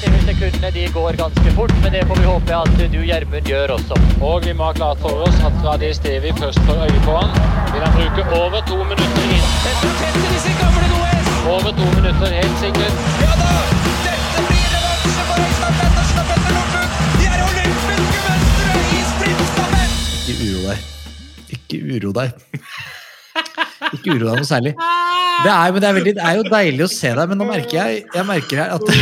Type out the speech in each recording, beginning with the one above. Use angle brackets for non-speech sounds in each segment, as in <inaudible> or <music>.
Kundene sekundene de går ganske fort, men det får vi håpe at du, Gjermund, gjør også. Og vi må ha klart for oss at fra det stedet vi først får øye på han, vil han bruke over to minutter inn. Dette tetter sin gamle OS! Over to minutter, helt sikkert. Ja da! Dette blir revansje for Øystein Pettersen og Petter Northug! De er olympiske mestere i sprintstafett! Ikke uro deg. Ikke uro deg. <laughs> Ikke uro deg noe særlig. Det er, men det, er veldig, det er jo deilig å se deg, men nå merker jeg, jeg merker her at <laughs>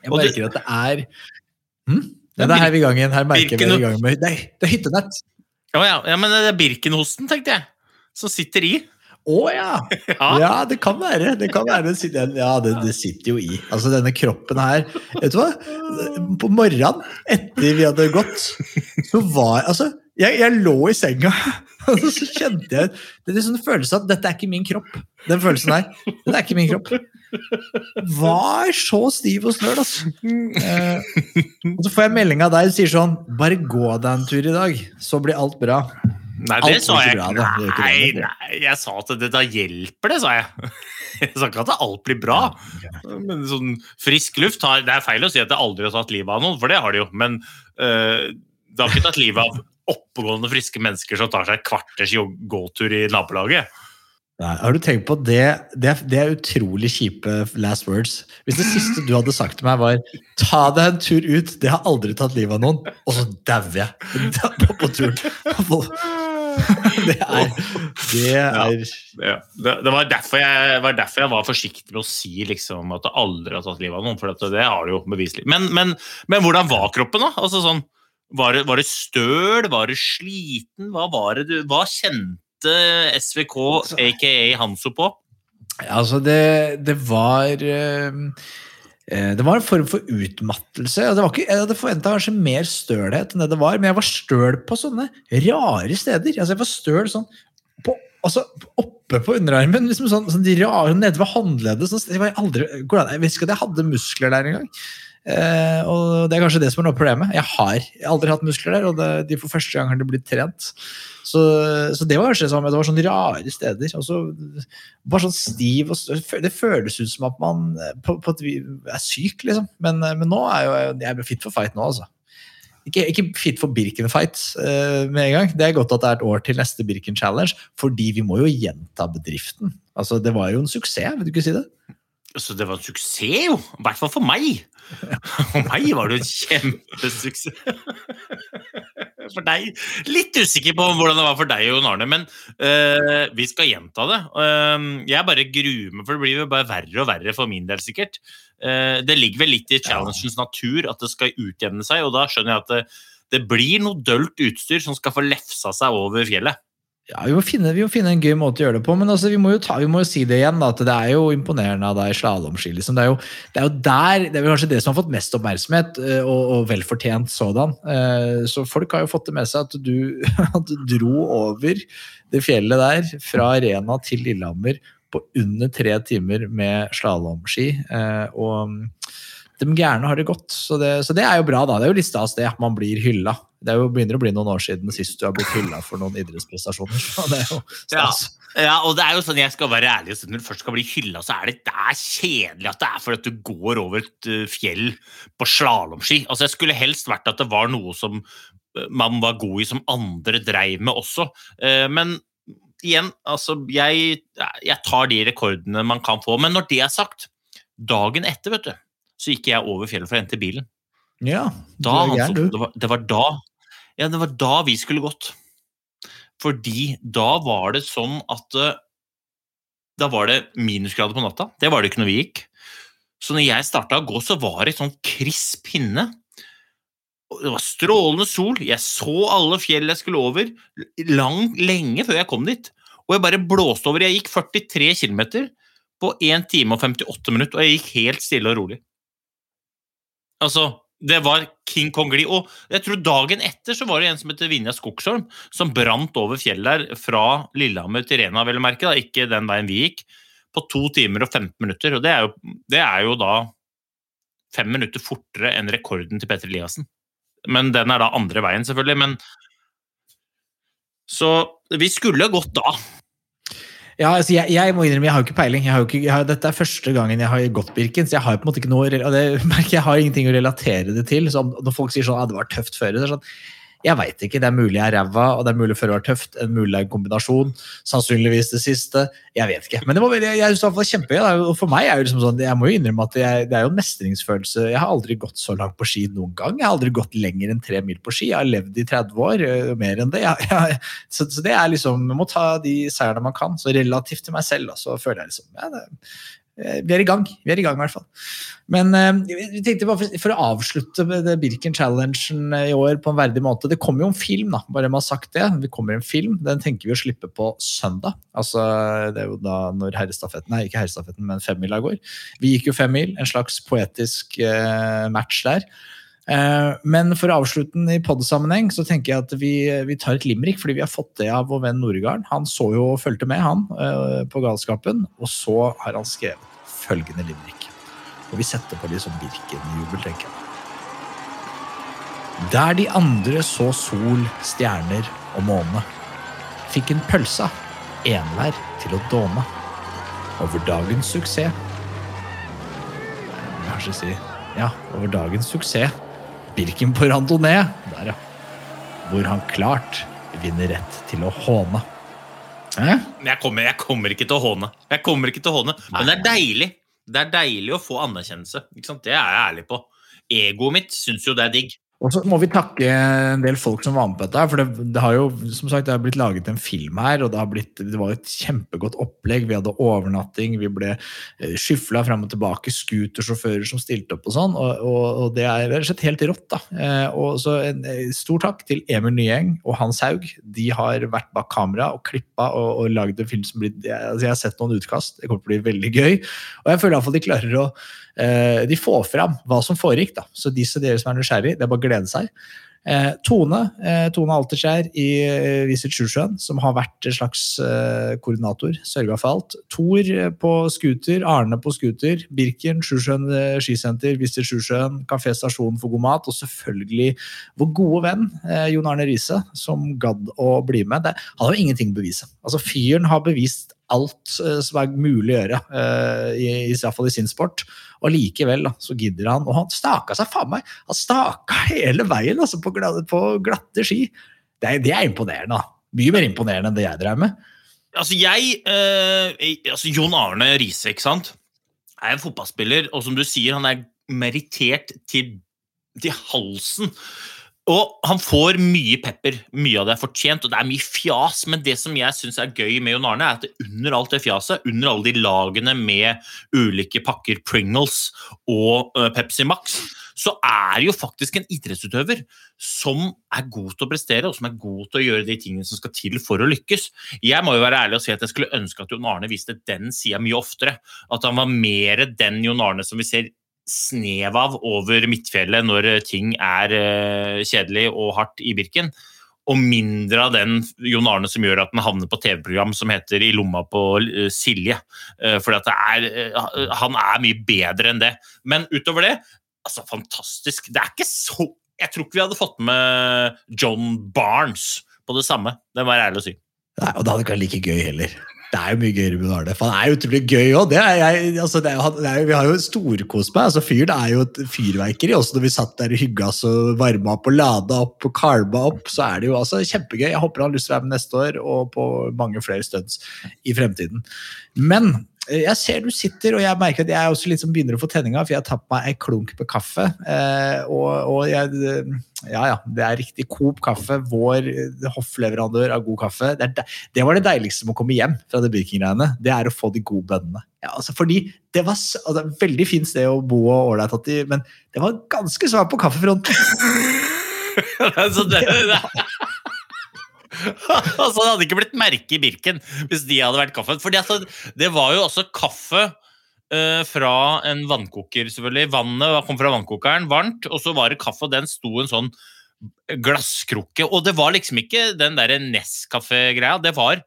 Jeg merker at det er hm? Ja, det er her vi i gang igjen. Her merker vi i gang med Nei, det er hyttenett! Å ja, ja, men det er Birkenhosten, tenkte jeg. Som sitter i. Å ja. <laughs> ja! det kan være. Det kan være. Ja, det, det sitter jo i. Altså, denne kroppen her Vet du hva? På morgenen, etter vi hadde gått, så var Altså, jeg, jeg lå i senga, <laughs> og så kjente jeg Det er en følelse at dette er ikke min kropp. Den følelsen her. Det er ikke min kropp. Var så stiv og snøl, altså. Eh, og så får jeg melding av deg som sier sånn Bare gå deg en tur i dag, så blir alt bra. Nei, det Alt sa jeg bra, ikke. Det ikke Nei, nei, jeg sa at det da hjelper det, sa jeg. <laughs> Jeg sa ikke at alt blir bra. Men sånn frisk luft har, Det er feil å si at det aldri har tatt livet av noen, for det har det jo. Men øh, det har ikke tatt livet av oppegående, friske mennesker som tar seg et kvarters gåtur i nabolaget. Nei, har du tenkt på det? Det er, det er utrolig kjipe last words. Hvis det siste du hadde sagt til meg, var 'ta deg en tur ut', det har aldri tatt livet av noen, og så dauer jeg på, på turen. Det er Det er Ja, det, det var, derfor jeg, var derfor jeg var forsiktig med å si liksom, at det aldri har tatt livet av noen. For det har det jo beviselig. Men, men, men hvordan var kroppen, da? Altså, sånn, var, det, var det støl? Var det sliten? Hva, var det du, hva kjente SVK, aka Hanso, på? Altså, det, det var eh, eh, Det var en form for utmattelse. Det var ikke, jeg hadde forventa kanskje mer stølhet enn det det var, men jeg var støl på sånne rare steder. Altså, jeg var støl sånn på, altså, oppe på underarmen, liksom sånn, sånn de rare, nede ved håndleddet. Sånn, jeg, aldri, hvordan, jeg visste ikke at jeg hadde muskler der engang. Eh, og det er kanskje det som er noe av problemet. Jeg har, aldri hatt muskler der, og det, de for første gang har de blitt trent. Så, så det var kanskje sånn, det var sånne rare steder. Og så bare sånn stiv og Det føles ut som at man eh, på, på et er syk, liksom. Men, eh, men nå er jo jeg er fit for fight nå, altså. Ikke, ikke fit for Birken-fight eh, med en gang. Det er godt at det er et år til neste Birken Challenge, fordi vi må jo gjenta bedriften. Altså, Det var jo en suksess, vil du ikke si det? Så det var en suksess, jo! I hvert fall for meg. For meg var det en kjempesuksess. For deg Litt usikker på hvordan det var for deg, Jon Arne, men uh, vi skal gjenta det. Uh, jeg bare gruer meg, for det blir jo bare verre og verre for min del, sikkert. Uh, det ligger vel litt i challengens natur at det skal utjevne seg, og da skjønner jeg at det, det blir noe dølt utstyr som skal få lefsa seg over fjellet. Ja, vi må, finne, vi må finne en gøy måte å gjøre det på, men altså, vi, må ta, vi må jo si det igjen. Da, at Det er jo imponerende av deg i slalåmski. Liksom. Det, det er jo der, det er kanskje det som har fått mest oppmerksomhet, eh, og, og velfortjent sådan. Eh, Så folk har jo fått det med seg at du, <laughs> at du dro over det fjellet der, fra Arena til Lillehammer, på under tre timer med slalåmski. eh, Og de gærne har det godt, så det, så det er jo bra, da. Det er jo litt stas det, man blir hylla. Det jo, begynner å bli noen år siden sist du har blitt hylla for noen idrettsprestasjoner. Så det er jo Ja, stas. ja, og det er jo sånn, jeg skal være ærlig, si, når du først skal bli hylla, så er det, det er kjedelig at det er fordi du går over et uh, fjell på slalåmski. Altså, jeg skulle helst vært at det var noe som uh, man var god i, som andre dreiv med også. Uh, men igjen, altså jeg, jeg tar de rekordene man kan få. Men når det er sagt, dagen etter, vet du, så gikk jeg over fjellet for å hente bilen. Ja, Da, gæren, du. det, var, det, var da, ja, det var da vi skulle gått. Fordi da var det sånn at eh, Da var det minusgrader på natta. Det var det ikke når vi gikk. Så når jeg starta å gå, så var det sånn krisp hinne. Det var strålende sol. Jeg så alle fjell jeg skulle over, lang, lenge før jeg kom dit. Og jeg bare blåste over. Jeg gikk 43 km på 1 time og 58 minutter, og jeg gikk helt stille og rolig. Altså, det var King Kong-gli. Og jeg tror dagen etter så var det en som heter Vinja Skogsholm, som brant over fjellet der fra Lillehammer til Rena, vel å merke, da, ikke den veien vi gikk, på to timer og 15 minutter. Og det er jo, det er jo da fem minutter fortere enn rekorden til Petter Eliassen. Men den er da andre veien, selvfølgelig. Men Så vi skulle gått da. Ja, altså jeg, jeg må innrømme, jeg har jo ikke peiling. Jo ikke, har, dette er første gangen jeg har gått Birken, så jeg har på en måte ikke noe og det <laughs> merker jeg har ingenting å relatere det til. Så når folk sier sånn at det var tøft før, så er det sånn Jeg veit ikke. Det er mulig jeg er ræva, og det er mulig føret var tøft. En mulig en kombinasjon. Sannsynligvis det siste. Jeg vet ikke. Men det var veldig, jeg synes det var kjempegøy. Og for meg er jo liksom sånn, jeg må jo innrømme at jeg, det er jo en mestringsfølelse. Jeg har aldri gått så langt på ski noen gang. Jeg har aldri gått lenger enn tre mil på ski. Jeg har levd i 30 år, øh, mer enn det. Jeg, jeg, så, så det er liksom, Man må ta de seierne man kan. Så relativt til meg selv, da, så føler jeg liksom ja, det, eh, Vi er i gang. Vi er i gang, i hvert fall. Men eh, vi tenkte bare for, for å avslutte det Birken Challengen i år på en verdig måte Det kommer jo en film, da. Bare man har sagt det. Det kommer en film. Den tenker vi å slippe på søndag. Altså, Det er jo da når herrestafetten Nei, ikke herrestafetten, men femmila går. Vi gikk jo fem mil. En slags poetisk eh, match der. Eh, Men for å avslutte den i podsammenheng, så tenker jeg at vi, vi tar et limerick, fordi vi har fått det av vår venn Noregarden. Han så jo og fulgte med, han, eh, på galskapen, og så har han skrevet følgende limerick. Og vi setter på litt sånn Birken-jubel, tenker jeg. Der de andre så sol, stjerner og måne, fikk en pølsa enhver til å dåne. Over dagens suksess Kanskje si ja, over dagens suksess. Birken på randonee. Der, ja. Hvor han klart vinner rett til å håne. Eh? Jeg kommer, jeg kommer ikke til å håne. Jeg kommer ikke til å håne. Men det er deilig. Det er deilig å få anerkjennelse. Det er jeg ærlig på. Egoet mitt syns jo det er digg. Og så må vi takke en del folk som var med på dette. For det, det har jo som sagt, det har blitt laget en film her, og det, har blitt, det var et kjempegodt opplegg. Vi hadde overnatting, vi ble eh, skyfla fram og tilbake, scootersjåfører som stilte opp og sånn. Og, og, og det er rett og slett helt rått. da. Eh, og så en eh, Stor takk til Emil Nyeng og Hans Haug. De har vært bak kamera og klippa og, og lagd en film som blir altså jeg har sett noen utkast. Det kommer til å bli veldig gøy. Og jeg føler iallfall de klarer å De får fram hva som foregikk. da. Så som dere som er nysgjerrig, det er bare glede seg. Eh, Tone eh, Tone Alterskjær i eh, Visit Sjusjøen, som har vært en slags eh, koordinator, sørga for alt. Tor eh, på scooter, Arne på scooter, Birken, Sjusjøen eh, skisenter, Visit Sjusjøen, Kafé Stasjon for god mat, og selvfølgelig vår gode venn Jon Arne Riise, som gadd å bli med. Det, har jo ingenting å bevise. Altså, fyren har bevist alt eh, som er mulig å gjøre, eh, i, hvert fall i sin sport. Og likevel da, så gidder han. Og han staka seg faen meg! Han staka hele veien altså, på, glatte, på glatte ski. Det er, det er imponerende. da. Mye mer imponerende enn det jeg drev med. Altså, jeg eh, altså Jon Arne Riise, ikke sant, er en fotballspiller, og som du sier, han er merittert til, til halsen. Og han får mye pepper. Mye av det er fortjent, og det er mye fjas. Men det som jeg syns er gøy med Jon Arne, er at under alt det fjaset, under alle de lagene med ulike pakker Pringles og Pepsi Max, så er det jo faktisk en idrettsutøver som er god til å prestere, og som er god til å gjøre de tingene som skal til for å lykkes. Jeg må jo være ærlig og si at jeg skulle ønske at Jon Arne viste den sida mye oftere. At han var mer den Jon Arne som vi ser snev av over Midtfjellet når ting er eh, kjedelig og hardt i Birken. Og mindre av den Jon Arne som gjør at han havner på TV-program som heter I lomma på eh, Silje. For han er mye bedre enn det. Men utover det, altså fantastisk. Det er ikke så Jeg tror ikke vi hadde fått med John Barnes på det samme. Det må jeg ærlig å si. Nei, Og det hadde ikke vært like gøy heller. Det er jo mye gøyere med Arne. For han er jo utrolig gøy òg. Altså, vi har jo storkost meg. Altså, fyren er jo et fyrverkeri. Også når vi satt der og hygga oss og varma opp og lada opp og kalma opp, så er det jo altså kjempegøy. Jeg håper han har lyst til å være med neste år og på mange flere stunts i fremtiden. Men jeg ser du sitter, og jeg merker at jeg også liksom begynner å få tenninga, for jeg har tatt meg en klunk med kaffe. Eh, og, og jeg eh, Ja, ja, det er riktig. Coop kaffe, vår eh, hoffleverandør av god kaffe. Det, de- det var det deiligste med å komme hjem fra det Birking-greiene. Det er å få de gode bønnene. Ja, altså fordi det var altså, veldig fint sted å bo og ålreit, men det var ganske svakt på kaffefronten. <laughs> så <laughs> det, det. <laughs> altså, det hadde ikke blitt merke i Birken hvis de hadde vært kaffe. Fordi altså, det var jo også kaffe uh, fra en vannkoker, selvfølgelig. Vannet kom fra vannkokeren, varmt, og så var det kaffe, og den sto en sånn glasskrukke. Og det var liksom ikke den derre Nescafé-greia. Det var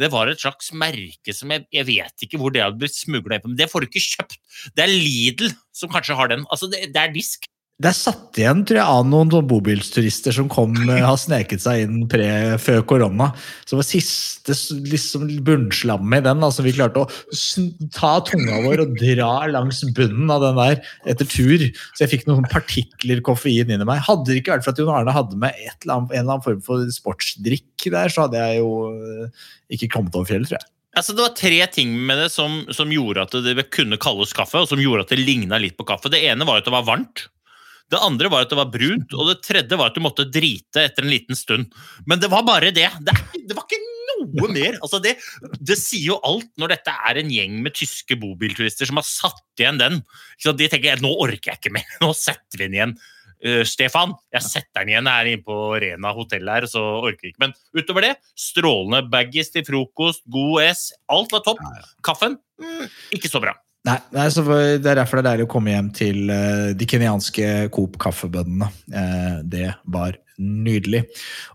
det var et slags merke som jeg, jeg vet ikke hvor det hadde blitt smugla inn på. Men det får du ikke kjøpt. Det er Lidl som kanskje har den. Altså, det, det er disk. Det er satt igjen tror jeg, av noen bobilturister som kom, eh, har sneket seg inn pre, før korona. Det var siste liksom, bunnslammet i den. Altså, vi klarte å ta tunga vår og dra langs bunnen av den der etter tur. Så jeg fikk noen partikler koffein inni meg. Hadde det ikke vært for at Jon Arne hadde med eller annet, en eller annen form for sportsdrikk der, så hadde jeg jo eh, ikke kommet over fjellet, tror jeg. Altså, det var tre ting med det som, som gjorde at det kunne kalles kaffe, og som gjorde at det ligna litt på kaffe. Det ene var at det var varmt. Det andre var at det var brunt, og det tredje var at du måtte drite etter en liten stund. Men det var bare det. Det, er- det var ikke noe mer. Altså det, det sier jo alt når dette er en gjeng med tyske bobilturister som har satt igjen den. Så de tenker nå orker jeg ikke mer, nå setter vi den igjen. Uh, Stefan, jeg setter den igjen her inne på Rena hotell her, så orker jeg ikke. Men utover det, strålende baggies til frokost, god S, alt var topp. Kaffen, mm, ikke så bra. Nei, nei Det er derfor det er deilig å komme hjem til eh, de kenyanske Coop-kaffebønnene. Eh, det var nydelig.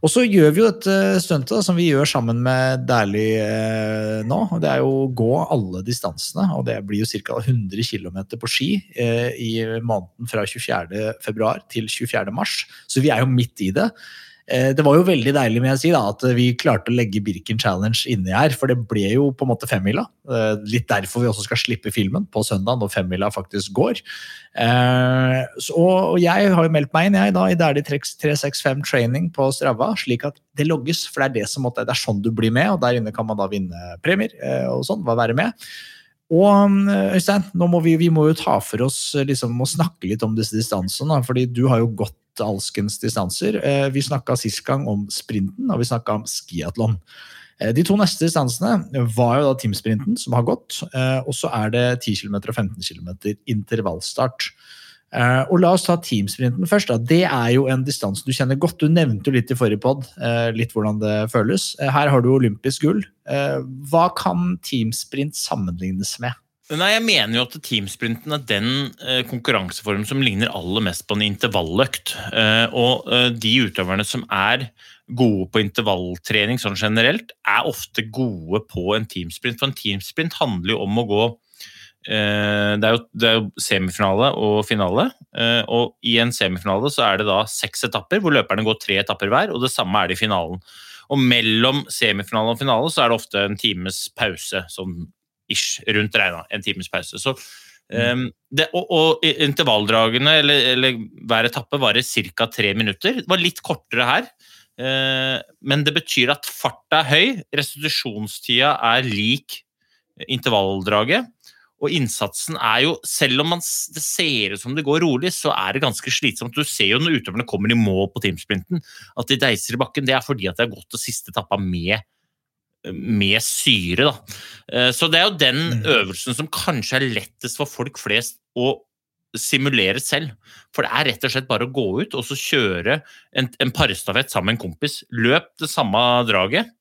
Og så gjør vi jo dette stuntet som vi gjør sammen med Dæhlie eh, nå. Det er jo å gå alle distansene, og det blir jo ca. 100 km på ski eh, i måneden fra 24. februar til 24. mars. Så vi er jo midt i det. Eh, Det var jo veldig deilig med å si da, at vi klarte å legge Birken Challenge inni her, for det ble jo på en måte femmila. Eh, Litt derfor vi også skal slippe filmen på søndag, når femmila faktisk går. Eh, Og jeg har jo meldt meg inn jeg da, i Dæhlie 365 Training på Strava, slik at det logges, for det er det som det er sånn du blir med, og der inne kan man da vinne premier og sånn, være med. Og Øystein, må vi, vi må jo ta for oss liksom, å snakke litt om disse distansene. fordi du har jo gått alskens distanser. Eh, Vi snakka sist gang om sprinten, og vi snakka om skiatlon. Eh, De to neste distansene var jo da teamsprinten, som har gått. eh, Og så er det 10 km og 15 km intervallstart. Og la oss ta teamsprinten først. da. Det er jo en distanse du kjenner godt. Du nevnte jo litt i forrige pod litt hvordan det føles. Her har du olympisk gull. Hva kan teamsprint sammenlignes med? Nei, jeg mener jo at teamsprinten er den eh, konkurranseformen som ligner aller mest på en intervalløkt. Eh, og eh, de utøverne som er gode på intervalltrening sånn generelt, er ofte gode på en teamsprint. For en teamsprint handler jo om å gå eh, det, er jo, det er jo semifinale og finale. eh, og i en semifinale så er det da seks etapper, hvor løperne går tre etapper hver, og det samme er det i finalen. Og mellom semifinale og finale så er det ofte en times pause, sånn ish, rundt regna, en times pause. Så, um, det, og, og intervalldragene, eller, eller hver etappe, varer ca. tre minutter. Det var litt kortere her, eh, men det betyr at farta er høy, restitusjonstida er lik intervalldraget. Og innsatsen er jo, selv om man, det ser ut som det går rolig, så er det ganske slitsomt. Du ser jo når utøverne kommer i mål på teamsprinten, at de deiser i bakken. Det er fordi at de har gått til siste etappa med med syre. Da. Eh, Så det er jo den øvelsen som kanskje er lettest for folk flest å simulere selv. For det er rett og slett bare å gå ut og så kjøre en, en parstafett sammen med en kompis. Løp det samme draget,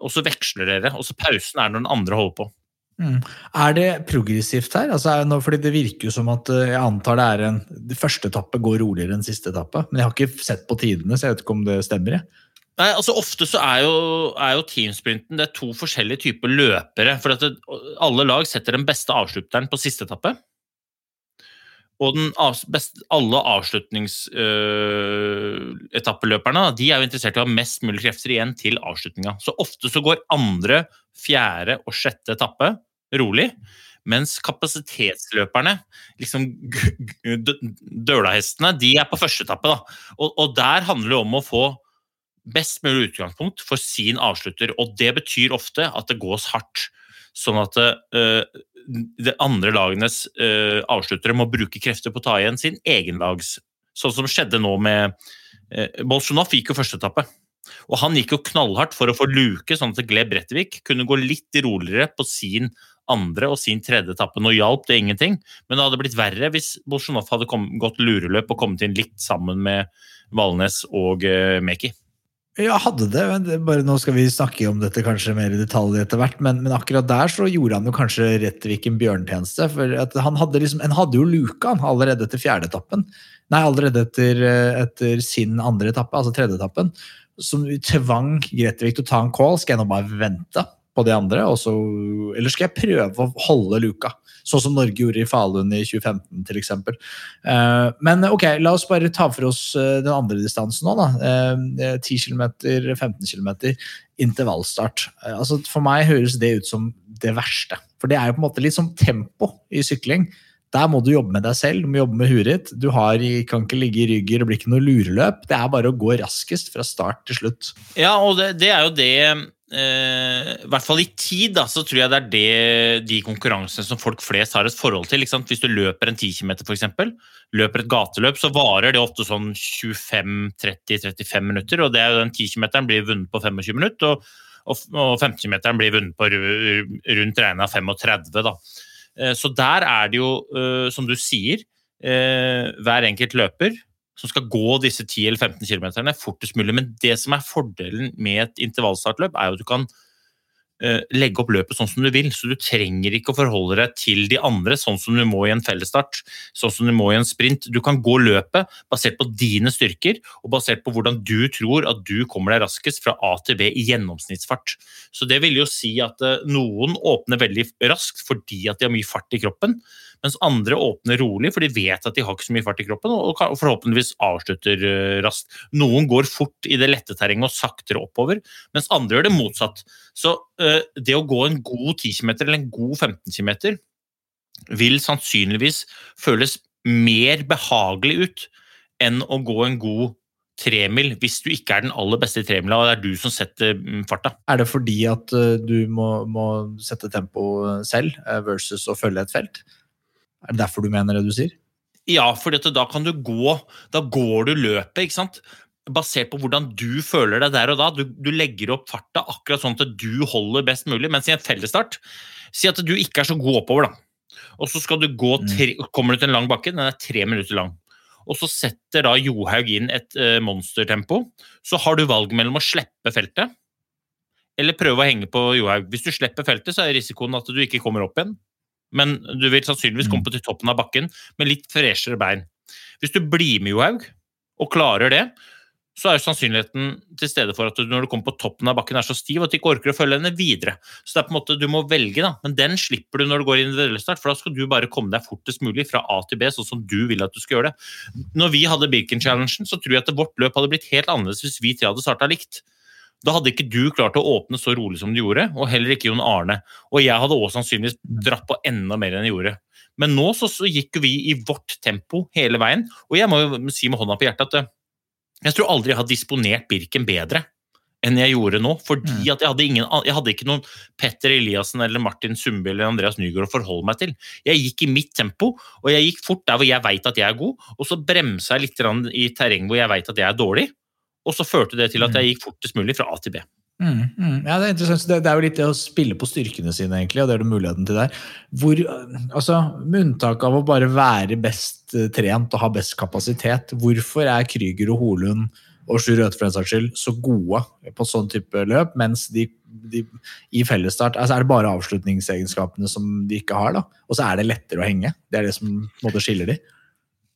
og så veksler dere. Og så pausen er når den andre holder på. Mm. Er det progressivt her? Altså, nå- fordi Det virker jo som at eh, jeg antar det er en første etappe går roligere enn siste etappe. Men jeg har ikke sett på tidene, så jeg vet ikke om det stemmer. Jeg. Nei, altså Ofte så er jo, er jo teamsprinten det er to forskjellige typer løpere. for det, Alle lag setter den beste avslutteren på siste etappe. Og av, best, alle avslutningsetappeløperne de er jo interessert i å ha mest mulig krefter igjen til avslutninga. Så ofte så går andre, fjerde og sjette etappe rolig. Mens kapasitetsløperne, liksom dølahestene, de er på første etappe. da. Og, og der handler det om å få best mulig utgangspunkt for sin avslutter. Og det betyr ofte at det gås hardt. Sånn at uh, de andre lagenes uh, avsluttere må bruke krefter på å ta igjen sin egen lags. Sånn som skjedde nå med uh, Bolsjunov gikk jo første etappe. Og han gikk jo knallhardt for å få luke, sånn at Gleb Brettevik kunne gå litt roligere på sin andre og sin tredje etappe. Nå hjalp det ingenting, men det hadde blitt verre hvis Bolsjunov hadde kom, gått lureløp og kommet inn litt sammen med Valnes og uh, Meki. Ja, hadde det. men bare Nå skal vi snakke om dette kanskje mer i detalj etter hvert, men, men akkurat der så gjorde han jo kanskje Rettvik en bjørntjeneste. For han hadde liksom, han hadde jo luka han allerede etter fjerde etappen. Nei, allerede etter, eh, etter sin andre etappe, altså tredje etappen. Som tvang Grettevik til å ta en call. Skal jeg nå bare vente på de andre? Så, eller skal jeg prøve å holde luka? Sånn som Norge gjorde i Falun i 2015 til eksempel. Eh, men ok, la oss bare ta for oss eh, den andre distansen nå. da. Eh, 10 km, 15 km, intervallstart. Eh, altså For meg høres det ut som det verste. For det er jo på en måte litt som tempo i sykling. Der må du jobbe med deg selv, du må jobbe med huet ditt. Du har, kan ikke ligge i rygger, det blir ikke noe lureløp. Det er bare å gå raskest fra start til slutt. Ja, og det, det er jo det I hvert fall i tid, da, så tror jeg det er det, de konkurransene som folk flest har et forhold til. Hvis du løper en 10 km, f.eks., løper et gateløp, så varer det ofte sånn 25-30-35 minutter. Og det er jo den 10 km blir vunnet på 25 minutter, og, og, og 15 km blir vunnet på rundt regna 35. da. Eh, Så der er det jo, eh, som du sier, eh, hver enkelt løper som skal gå disse 10 eller 15 km fortest mulig. Men det som er fordelen med et intervallstartløp, er jo at du kan eh, legge opp løpet sånn som du vil. Så du trenger ikke å forholde deg til de andre, sånn som du må i en fellesstart, sånn som du må i en sprint. Du kan gå løpet basert på dine styrker, og basert på hvordan du tror at du kommer deg raskest fra A til B i gjennomsnittsfart. Så det vil jo si at eh, noen åpner veldig raskt fordi at de har mye fart i kroppen, mens andre åpner rolig, for de vet at de har ikke så mye fart i kroppen, og forhåpentligvis avslutter eh, raskt. Noen går fort i det lette terrenget og saktere oppover, mens andre gjør det motsatt. Så eh, det å gå en god 10 km eller en god 15 km vil sannsynligvis føles mer behagelig ut enn å gå en god tremil hvis du ikke er den aller beste tremila, og det er du som setter mm, farta. Er det fordi at eh, du må, må sette tempo selv versus å følge et felt? Er det derfor du mener det du sier? Ja, for da kan du gå Da går du løpet, ikke sant? Basert på hvordan du føler deg der og da. Du, du legger opp farta akkurat sånn at du holder best mulig. Mens i en fellesstart Si at du ikke er så god oppover, da. Og så skal du gå tre, kommer du til en lang bakke, den er tre minutter lang. Og så setter da Johaug inn et uh, monstertempo. Så har du valget mellom å slippe feltet eller prøve å henge på Johaug. Hvis du slipper feltet, så er risikoen at du ikke kommer opp igjen. Men du vil sannsynligvis komme til toppen av bakken med litt freshere bein. Hvis du blir med Johaug og klarer det, så er jo sannsynligheten til stede for at du når du kommer på toppen av bakken er så stiv at du ikke orker å følge henne videre. Så det er på en måte du må velge, da. Men den slipper du når du går inn i delestart, for da skal du bare komme deg fortest mulig fra A til B, sånn som du vil at du skal gjøre det. Når vi hadde Birken-challengen, så tror jeg at vårt løp hadde blitt helt annerledes hvis vi tre hadde starta likt. Da hadde ikke du klart å åpne så rolig som du gjorde, og heller ikke Jon Arne. Og jeg hadde også sannsynligvis dratt på enda mer enn jeg gjorde. Men nå så, så gikk vi i vårt tempo hele veien, og jeg må jo si med hånda på hjertet at eh, jeg tror aldri jeg har disponert Birken bedre enn jeg gjorde nå. Fordi at jeg hadde, ingen, jeg hadde ikke noen Petter Eliassen eller Martin Sundby eller Andreas Nygaard å forholde meg til. Jeg gikk i mitt tempo, og jeg gikk fort der hvor jeg veit at jeg er god, og så bremsa jeg litt i terreng hvor jeg veit at jeg er dårlig. Og så førte det til at jeg gikk fortest mulig fra A til B. Mm, mm. Ja, det er interessant. Det, det er jo litt det å spille på styrkene sine, egentlig, og det er det muligheten til der. Hvor, altså, Med unntak av å bare være best eh, trent og ha best kapasitet, hvorfor er Krüger og Holund og Sjur Røthe for den saks skyld så gode på sånn type løp, mens de, de i fellesstart altså er det bare avslutningsegenskapene som de ikke har, da? Og så er det lettere å henge? Det er det som på en måte skiller de?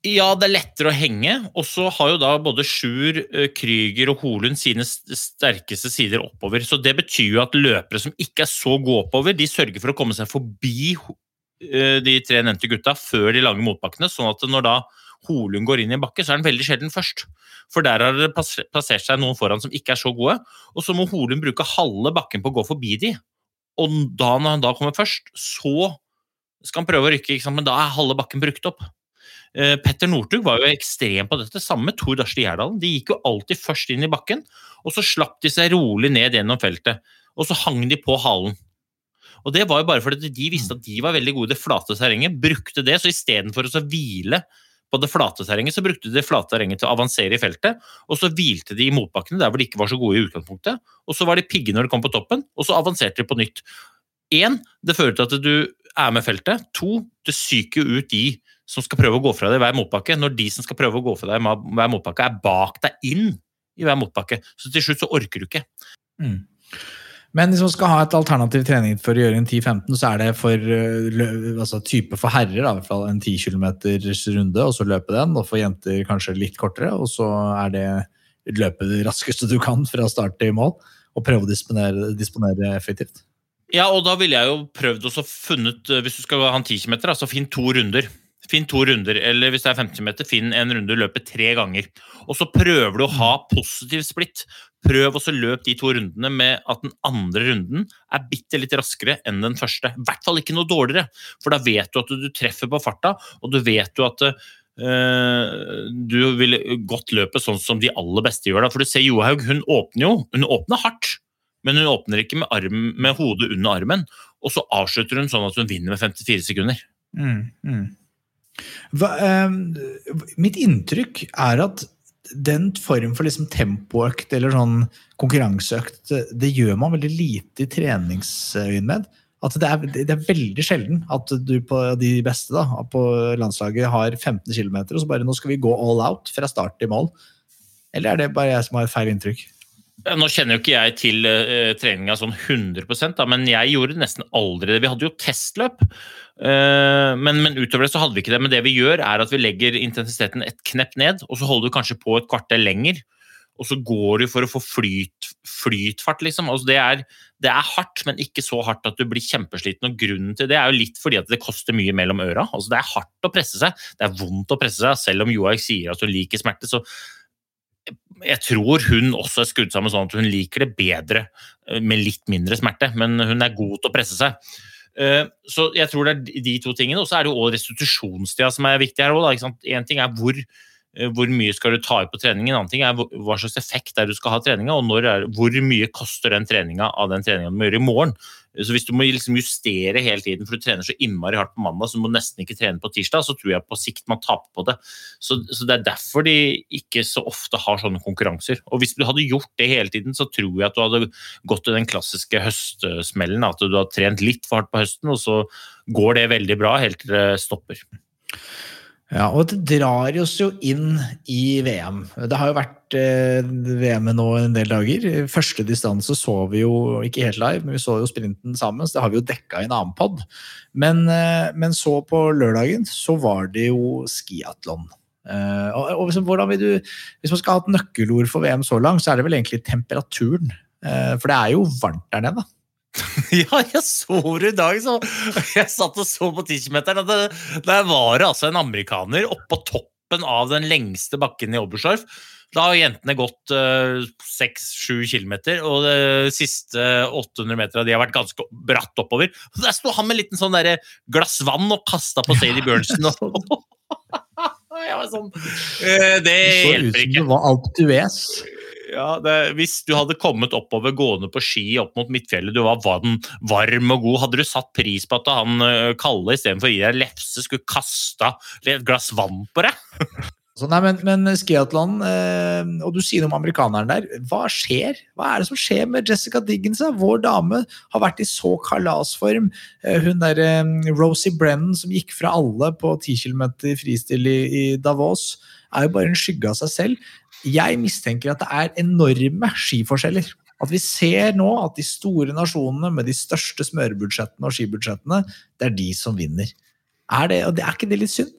Ja, det er lettere å henge. Og så har jo da både Sjur, eh, Krüger og Holund sine sterkeste sider oppover. Så det betyr jo at løpere som ikke er så gode oppover, de sørger for å komme seg forbi eh, de tre nevnte gutta før de lange motbakkene, sånn at når da Holund går inn i en bakke, så er han veldig sjelden først. For der har det plassert seg noen foran som ikke er så gode, og så må Holund bruke halve bakken på å gå forbi de. Og da når han da kommer først, så skal han prøve å rykke, men da er halve bakken brukt opp. Eh, Petter Northug var jo ekstrem på dette, samme med Tor Darste Gjerdalen. De gikk jo alltid først inn i bakken, og så slapp de seg rolig ned gjennom feltet. Og så hang de på halen. Og det var jo bare fordi de visste at de var veldig gode i det flate terrenget, brukte det, så istedenfor å så hvile på det flate terrenget, så brukte de det flate terrenget til å avansere i feltet, og så hvilte de i motbakkene der hvor de ikke var så gode i utgangspunktet, og så var de pigge når de kom på toppen, og så avanserte de på nytt. Én, det fører til at du er med feltet. To, det psyker ut de som skal prøve å gå fra deg i hver motbakke, når de som skal prøve å gå fra deg i hver motbakke, er bak deg inn i hver motbakke. Så til slutt så orker du ikke. Mm. Men hvis man skal ha et alternativ trening for å gjøre en 10-15, så er det for øh, altså, type for herrer da, i hvert fall en 10 km runde, og så løpe den, og for jenter kanskje litt kortere, og så er det løpe det raskeste du kan fra start til mål, og prøve å disponere, disponere effektivt. Ja, og da ville jeg jo prøvd å funnet, eh, hvis du skal ha en 10 km, så finn to runder. Finn to runder, eller hvis det er 50 meter, finn en runde, løpe tre ganger. Og så prøver du å ha positiv splitt. Prøv å løpe de to rundene med at den andre runden er bitte litt raskere enn den første. I hvert fall ikke noe dårligere, for da vet du at du treffer på farta, og du vet jo at eh, du vil godt løpe sånn som de aller beste gjør. Da. For du ser Johaug, hun åpner jo. Hun åpner hardt, men hun åpner ikke med, arm, med hodet under armen. Og så avslutter hun sånn at hun vinner med 54 sekunder. Mm, mm. Hva, eh, mitt inntrykk er at den form for liksom tempoøkt eller sånn konkurranseøkt, det gjør man veldig lite i treningsøyemed. At det er, det er veldig sjelden at du på de beste da, på landslaget har 15 km, og så bare nå skal vi gå all out fra start til mål. Eller er det bare jeg som har et feil inntrykk? Nå kjenner jo ikke jeg til uh, treninga sånn 100 da, men jeg gjorde nesten aldri det. Vi hadde jo testløp, men, men utover det så hadde vi ikke det. Men det vi gjør, er at vi legger intensiteten et knepp ned, og så holder du kanskje på et kvarter lenger. Og så går du for å få flyt, flytfart, liksom. Altså det, er, det er hardt, men ikke så hardt at du blir kjempesliten. Og grunnen til det er jo litt fordi at det koster mye mellom øra. Altså det er hardt å presse seg. Det er vondt å presse seg. Selv om Joaik sier at hun liker smerte, så jeg tror hun også er skrudd sammen sånn at hun liker det bedre eh, med litt mindre smerte, men hun er god til å presse seg. Eh, Så jeg tror det er de to tingene, og så er det jo restitusjonstida som er viktig her òg. Én ting er hvor, eh, hvor mye skal du ta i på treningen, en annen ting er hva slags effekt er du skal ha treninga, og er, hvor mye koster den treninga av den treninga du må gjøre i morgen. Så hvis du må liksom justere hele tiden, for du trener så innmari hardt på mandag, så du må nesten ikke trene på tirsdag, så tror jeg på sikt man taper på det. Så, så det er derfor de ikke så ofte har sånne konkurranser. Og hvis du hadde gjort det hele tiden, så tror jeg at du hadde gått i den klassiske høstsmellen, at du har trent litt for hardt på høsten, og så går det veldig bra helt til det stopper. Ja, og det drar oss jo inn i VM. Det har jo vært eh, VM nå en del dager. Første distanse så vi jo ikke helt live, men vi så jo sprinten sammen, så det har vi jo dekka i en annen pod. Men, eh, men så på lørdagen så var det jo skiatlon. Eh, og, og liksom, vil du, hvis man skal ha et nøkkelord for VM så langt, så er det vel egentlig temperaturen. Eh, for det er jo varmt der nede. <laughs> Ja, jeg så det i dag. Så. Jeg satt og så på 10-meteren, og det, der var det altså en amerikaner oppå toppen av den lengste bakken i Oberstdorf. Da har jentene gått seks-sju uh, kilometer, og de siste 800 meterne de har vært ganske bratt oppover. Og Der sto han med en liten sånn der glass vann og kasta på Sadie Bjørnsen. <laughs> jeg var sånn uh, Det så ut som ikke. det var du d'Huez. Ja, det, hvis du hadde kommet oppover gående på ski opp mot Midtfjellet, du var vann, varm og god, hadde du satt pris på at han øh, Kalle istedenfor å gi deg lefse, skulle kasta et glass vann på deg? <laughs> Så nei, men, men skiatlon, eh, og du sier noe om amerikaneren der. Hva skjer? Hva er det som skjer med Jessica Diggins? Vår dame har vært i så kalasform. Eh, hun der eh, Rosie Brennan som gikk fra alle på 10 km fristil i, i Davos, er jo bare en skygge av seg selv. Jeg mistenker at det er enorme skiforskjeller. At vi ser nå at de store nasjonene med de største smørebudsjettene og skibudsjettene, det er de som vinner. Er det, og er ikke det litt synd?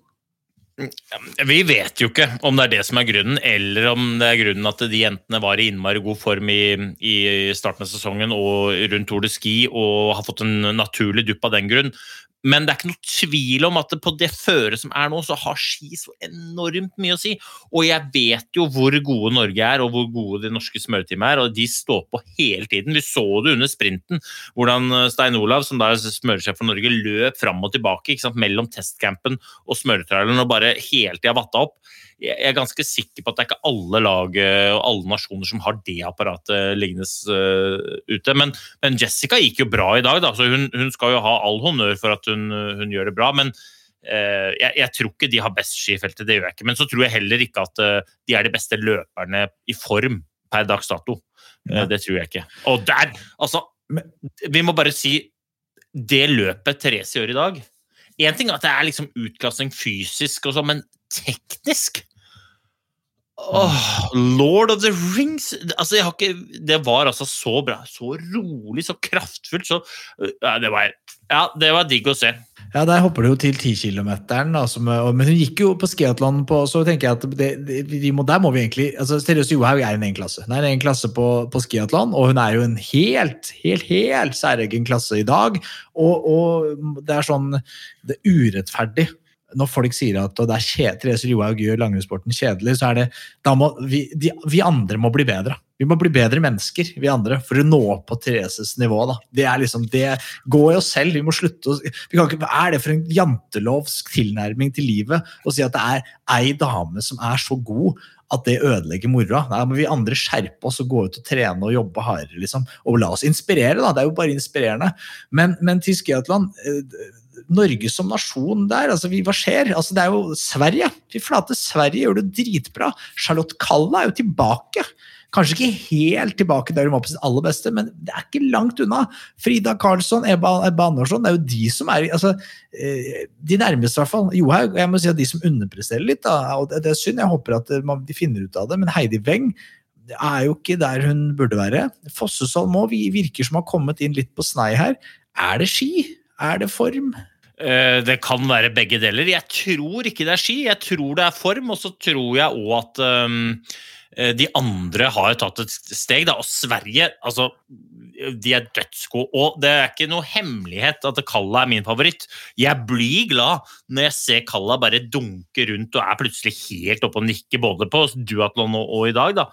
Vi vet jo ikke om det er det som er grunnen, eller om det er grunnen at de jentene var i innmari god form i, i starten av sesongen og rundt Tour de Ski og har fått en naturlig dupp av den grunn. Men det er ikke noe tvil om at på det føret som er nå, så har ski så enormt mye å si. Og jeg vet jo hvor gode Norge er, og hvor gode de norske smøreteamene er. Og de står på hele tiden. Vi så det under sprinten, hvordan eh, Stein Olav, som da er smøresjef for Norge, løp fram og tilbake mellom testcampen og smøretraileren og bare hele tida vatta opp jeg er ganske sikker på at det er ikke alle lag eh, og alle nasjoner som har det apparatet liggende uh, ute. Men, men, Jessica gikk jo bra i dag, da, så hun, hun skal jo ha all honnør for at hun, hun gjør det bra. Men uh, jeg, jeg, tror ikke de har best skifeltet, det gjør jeg ikke. Men så tror jeg heller ikke at uh, de er de beste løperne i form per dags dato. det tror jeg ikke. Og der, altså Vi må bare si det løpet Therese gjør i dag Én ting er at det er liksom utklassing fysisk, og så, men teknisk Oh, Lord of the Rings altså, ikke, Det var altså så bra. Så rolig, så kraftfullt. Så, ja, det, var, ja, det var digg å se. Ja, Der hopper du jo til 10 km. Men hun gikk jo på skiatlon, på, så tenker jeg at det, det, de må, der må vi egentlig altså Seriøst, Johaug er en egen klasse. Hun er en klasse på, på skiatlon, og hun er jo en helt, helt, helt særegen klasse i dag. Og, og det er sånn Det er urettferdig når folk sier at det er kjedelig, Therese Johaug gjør langrennssporten kjedelig, så er det må vi, de, vi, andre må bli bedre. Vi må bli bedre mennesker, vi andre, for å nå på Thereses nivå. Da. Det er liksom det går i oss selv. Vi må slutte å vi kan ikke, er det for en jantelovsk tilnærming til livet å si at det er ei dame som er så god at det ødelegger moroa. Da må vi andre skjerpe oss og gå ut og trene og jobbe hardere. Liksom. Og la oss inspirere, da. Det er jo bare inspirerende. Men, men til skiathlon eh, Norge som nasjon der, altså vi, hva skjer? Altså, det er jo Sverige. Fy flate, Sverige gjør det dritbra. Charlotte Kalla er jo tilbake. Kanskje ikke helt tilbake der hun var på sitt aller beste, men det er ikke langt unna. Frida Karlsson, Ebba, Ebba Andersson, det er jo de som er altså, eh, De nærmeste, i hvert fall. Johaug. Jeg må si at de som underpresterer litt, da, og det, er synd. Jeg håper at de finner ut av det. Men Heidi Weng er jo ikke der hun burde være. Fossesholm òg virker som har kommet inn litt på snei her. Er det ski? Er det form? Eh, det kan være begge deler. Jeg tror ikke det er ski, jeg tror det er form. Og så tror jeg òg at um, de andre har tatt et steg. Da. Og Sverige altså, de er dødsgode. Og det er ikke noe hemmelighet at Kalla er min favoritt. Jeg blir glad når jeg ser Kalla bare dunke rundt og er plutselig helt oppe og nikke både på duatlon og, og i dag. Da.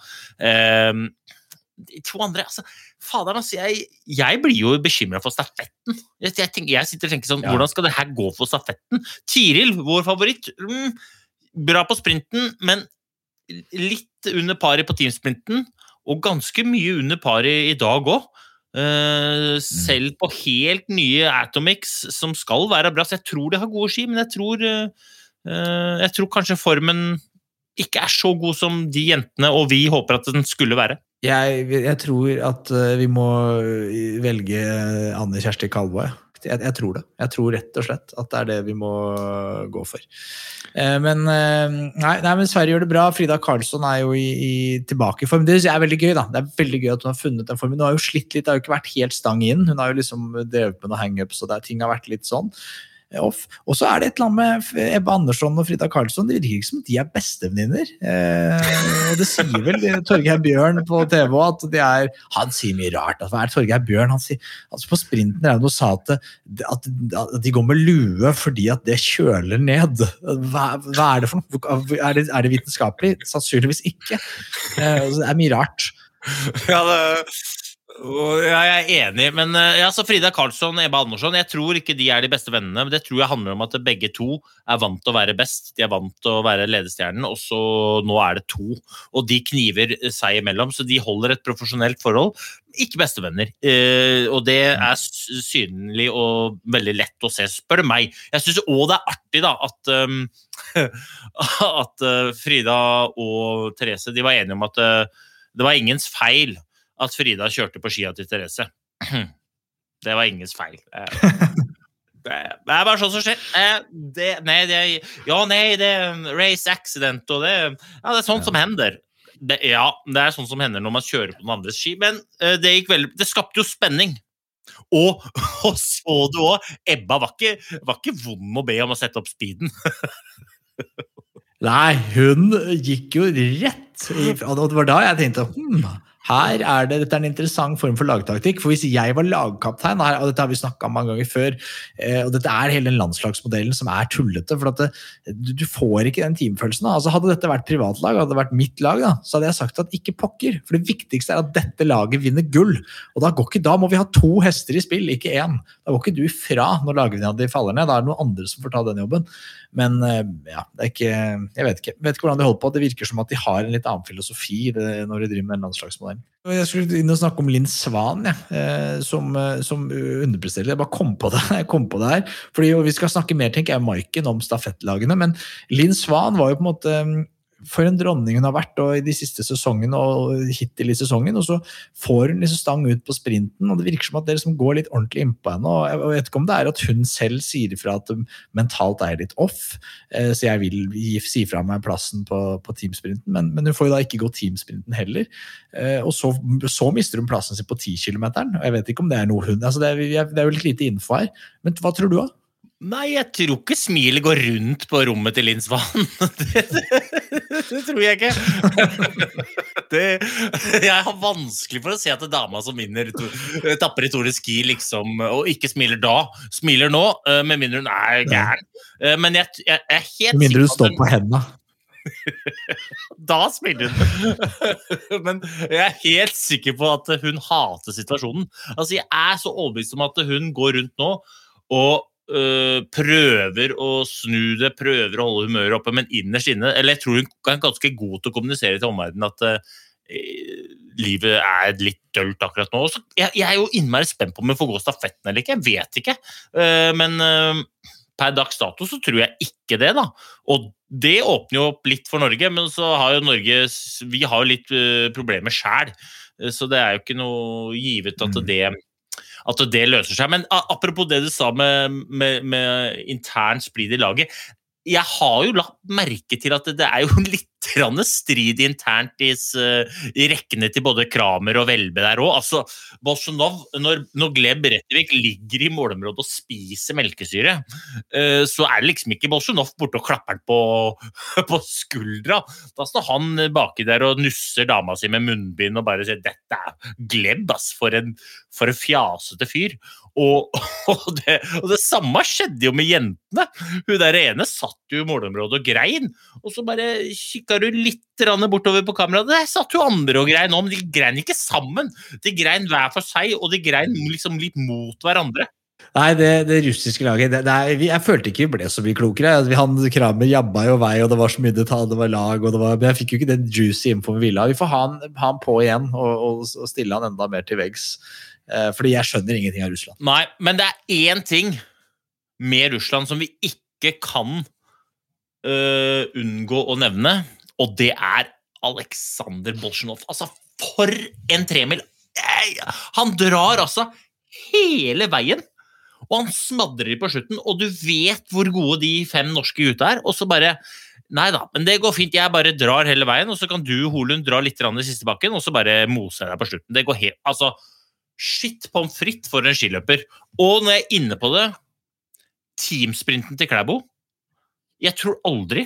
Um, de to andre altså, Fader, altså, jeg, jeg, blir jo bekymra for stafetten. Jeg, jeg, tenker, jeg, sitter og tenker sånn, ja. Hvordan skal det her gå for stafetten? Tiril, vår favoritt, mm, bra på sprinten, men litt under paret på teamsprinten. Og ganske mye under paret i dag òg. Uh, mm. selv på helt nye Atomics, som skal være bra. Så jeg tror de har gode ski, men jeg tror, uh, jeg tror kanskje formen ikke er så god som de jentene og vi håper at den skulle være. Jeg, jeg, tror at eh, vi må eh, velge Anne Kjersti Kalvå. Jeg, jeg, tror det. Jeg tror rett og slett at det er det vi må gå for. Eh, men, nei, nei, men Sverige gjør det bra. Frida Karlsson er jo i, i tilbake i form. Det er veldig gøy da. Det er veldig gøy at hun har funnet den formen. Hun har jo slitt litt, det har jo ikke vært helt stang inn. Hun har jo liksom drevet med noen hangups, og det, ting har vært litt sånn off. Og så er det et eller annet med Ebbe Andersson og Frida Karlsson. Det virker ikke som de er bestevenninner. Eh, og det sier vel Torgeir Bjørn på TV at de er Han sier mye rart. Hva er Torgeir Bjørn? Han sier, altså På sprinten er det noe sa at, at, de går med lue fordi at det kjøler ned. Hva, hva er det for noe? Er det, er det vitenskapelig? Sannsynligvis ikke. Eh, det er mye rart. Ja, det ja, jeg er enig, men eh, ja, så Frida Karlsson og Ebba Andersson jeg tror ikke de er de beste vennene. men Det tror jeg handler om at begge to er vant til å være best. De er vant til å være ledestjernen, og så nå er det to. Og de kniver seg imellom, så de holder et profesjonelt forhold. Ikke bestevenner. Eh, og det er synlig og veldig lett å se, spør du meg. Jeg syns òg det er artig da, at, um, <laughs> at uh, Frida og Therese de var enige om at uh, det var ingens feil at Frida kjørte på skia til Therese. <clears throat> Det var ingens feil. Eh, <laughs> det er bare sånn som skjer. Eh, det, nei, det, ja, nei, det er race accident, og det, ja, det er sånt som hender. Det, ja, det er sånn som hender når man kjører på den andres ski, men uh, det gikk veldig Det skapte jo spenning. Og, <laughs> og så du òg, Ebba var ikke, var ikke vond å be om å sette opp speeden. <laughs> Nei, hun gikk jo rett i, Og det var da jeg tenkte hm, Her er det, Dette er en interessant form for lagtaktikk. for Hvis jeg var lagkaptein, og dette har vi snakka mange ganger før, eh, og dette er hele den landslagsmodellen som er tullete for det, du, får ikke den teamfølelsen. Altså Hadde dette vært privatlag, hadde det vært mitt lag, da, så hadde jeg sagt at ikke pokker. For det viktigste er at dette laget vinner gull. Og da, går ikke, da må vi ha to hester i spill, ikke én. Da går ikke du fra når lagvinninga di faller ned. Da er det noen andre som får ta den jobben. Men eh, ja, det er ikke, jeg vet ikke, vet ikke hvordan de holder på. Det virker som at de har en litt annen filosofi når de driver med den landslagsmodellen. Jeg skulle inn og snakke om Linn Svan, ja, eh, som, eh, som underpresterer. Jeg bare kom på det <laughs> jeg kom på det her. Fordi Vi skal snakke mer tenker jeg, Maiken om stafettlagene, men Linn Svan var jo på en måte for en dronning hun har vært og i de siste sesongene og hittil i sesongen. Og så får hun liksom stang ut på sprinten, og det virker som at det liksom går litt ordentlig innpå henne. og Jeg vet ikke om det er at hun selv sier ifra at mentalt er litt off, eh, så jeg vil si fra meg plassen på, på teamsprinten, men, men, hun får jo da ikke gå teamsprinten heller. Eh, og så, så mister hun plassen sin på 10 km. Jeg vet ikke om det er noe hun altså det, er, det er litt lite info her, men hva tror du? da? Nei, jeg tror ikke smilet går rundt på rommet til Linn Svan. Det, <laughs> det, det, tror jeg ikke. <laughs> Det, jeg har vanskelig for å se at dama som vinner tapper i Tore Ski, liksom, og ikke smiler da. Smiler nå, eh, med mindre hun er gæren. Eh, men jeg, jeg, jeg er helt Med mindre du står på hendene. <laughs> da smiler hun. Men jeg er helt sikker på at hun hater situasjonen. Altså, Jeg er så overbevist om at hun går rundt nå og Uh, prøver å snu det, prøver å holde humøret oppe, men innerst inne Eller jeg tror hun er ganske god til å kommunisere til omverdenen at uh, livet er litt dølt akkurat nå. Så jeg, jeg, er jo innmari spent på om hun får gå stafetten eller ikke. Jeg vet ikke. Uh, men per dags dato så tror jeg ikke det, da. Og det åpner jo opp litt for Norge, men så har jo Norge Vi har jo litt problemer sjæl, så det er jo ikke noe givet at mm. det at det løser seg. Men apropos det du sa med, med, med intern splid i laget. Jeg har jo lagt merke til at det, er jo <laughs> litt strid internt i, i, rekkene til både Kramer og Velbe der òg. Altså, Bolsjunov, når, når Gleb Rettevik ligger i målområdet og spiser melkesyre, uh, så er det liksom ikke Bolsjunov borte og klapper på, <laughs> på skuldra. Da står han baki der og nusser dama si med munnbind og bare sier 'dette er Gleb, ass, for en, for en fjasete fyr'. Og, <laughs> og, det, og, det, samme skjedde jo med jentene. Hun der ene satt jo i målområdet og grein, og så bare kikka du litt bortover på kameraet. Der satt jo andre og grein men de grein ikke sammen. De grein hver for seg, og de grein liksom litt mot hverandre. Nei, det, det russiske laget det, det er, Jeg følte ikke vi ble så mye klokere. Vi, han Kramer jabba jo vei, og det var så mye detalj, det var lag det var, Men jeg fikk jo ikke den juicy info vi ville ha. Vi får ha han, ha han på igjen og, og, og, stille han enda mer til veggs. Eh, fordi jeg skjønner ingenting av Russland. Nei, men det er én ting med Russland som vi ikke kan uh, unngå å nevne, og det er Aleksandr Bolsjunov. Altså, for en tremil! Han drar altså hele veien, og han smadrer på slutten. Og du vet hvor gode de fem norske gutta er, og så bare Nei da, men det går fint. Jeg bare drar hele veien, og så kan du, Holund, dra litt i siste bakken, og så bare moser jeg deg på slutten. Det går helt Altså, shit pommes frites for en skiløper. Og når jeg er inne på det, teamsprinten til Klæbo Jeg tror aldri,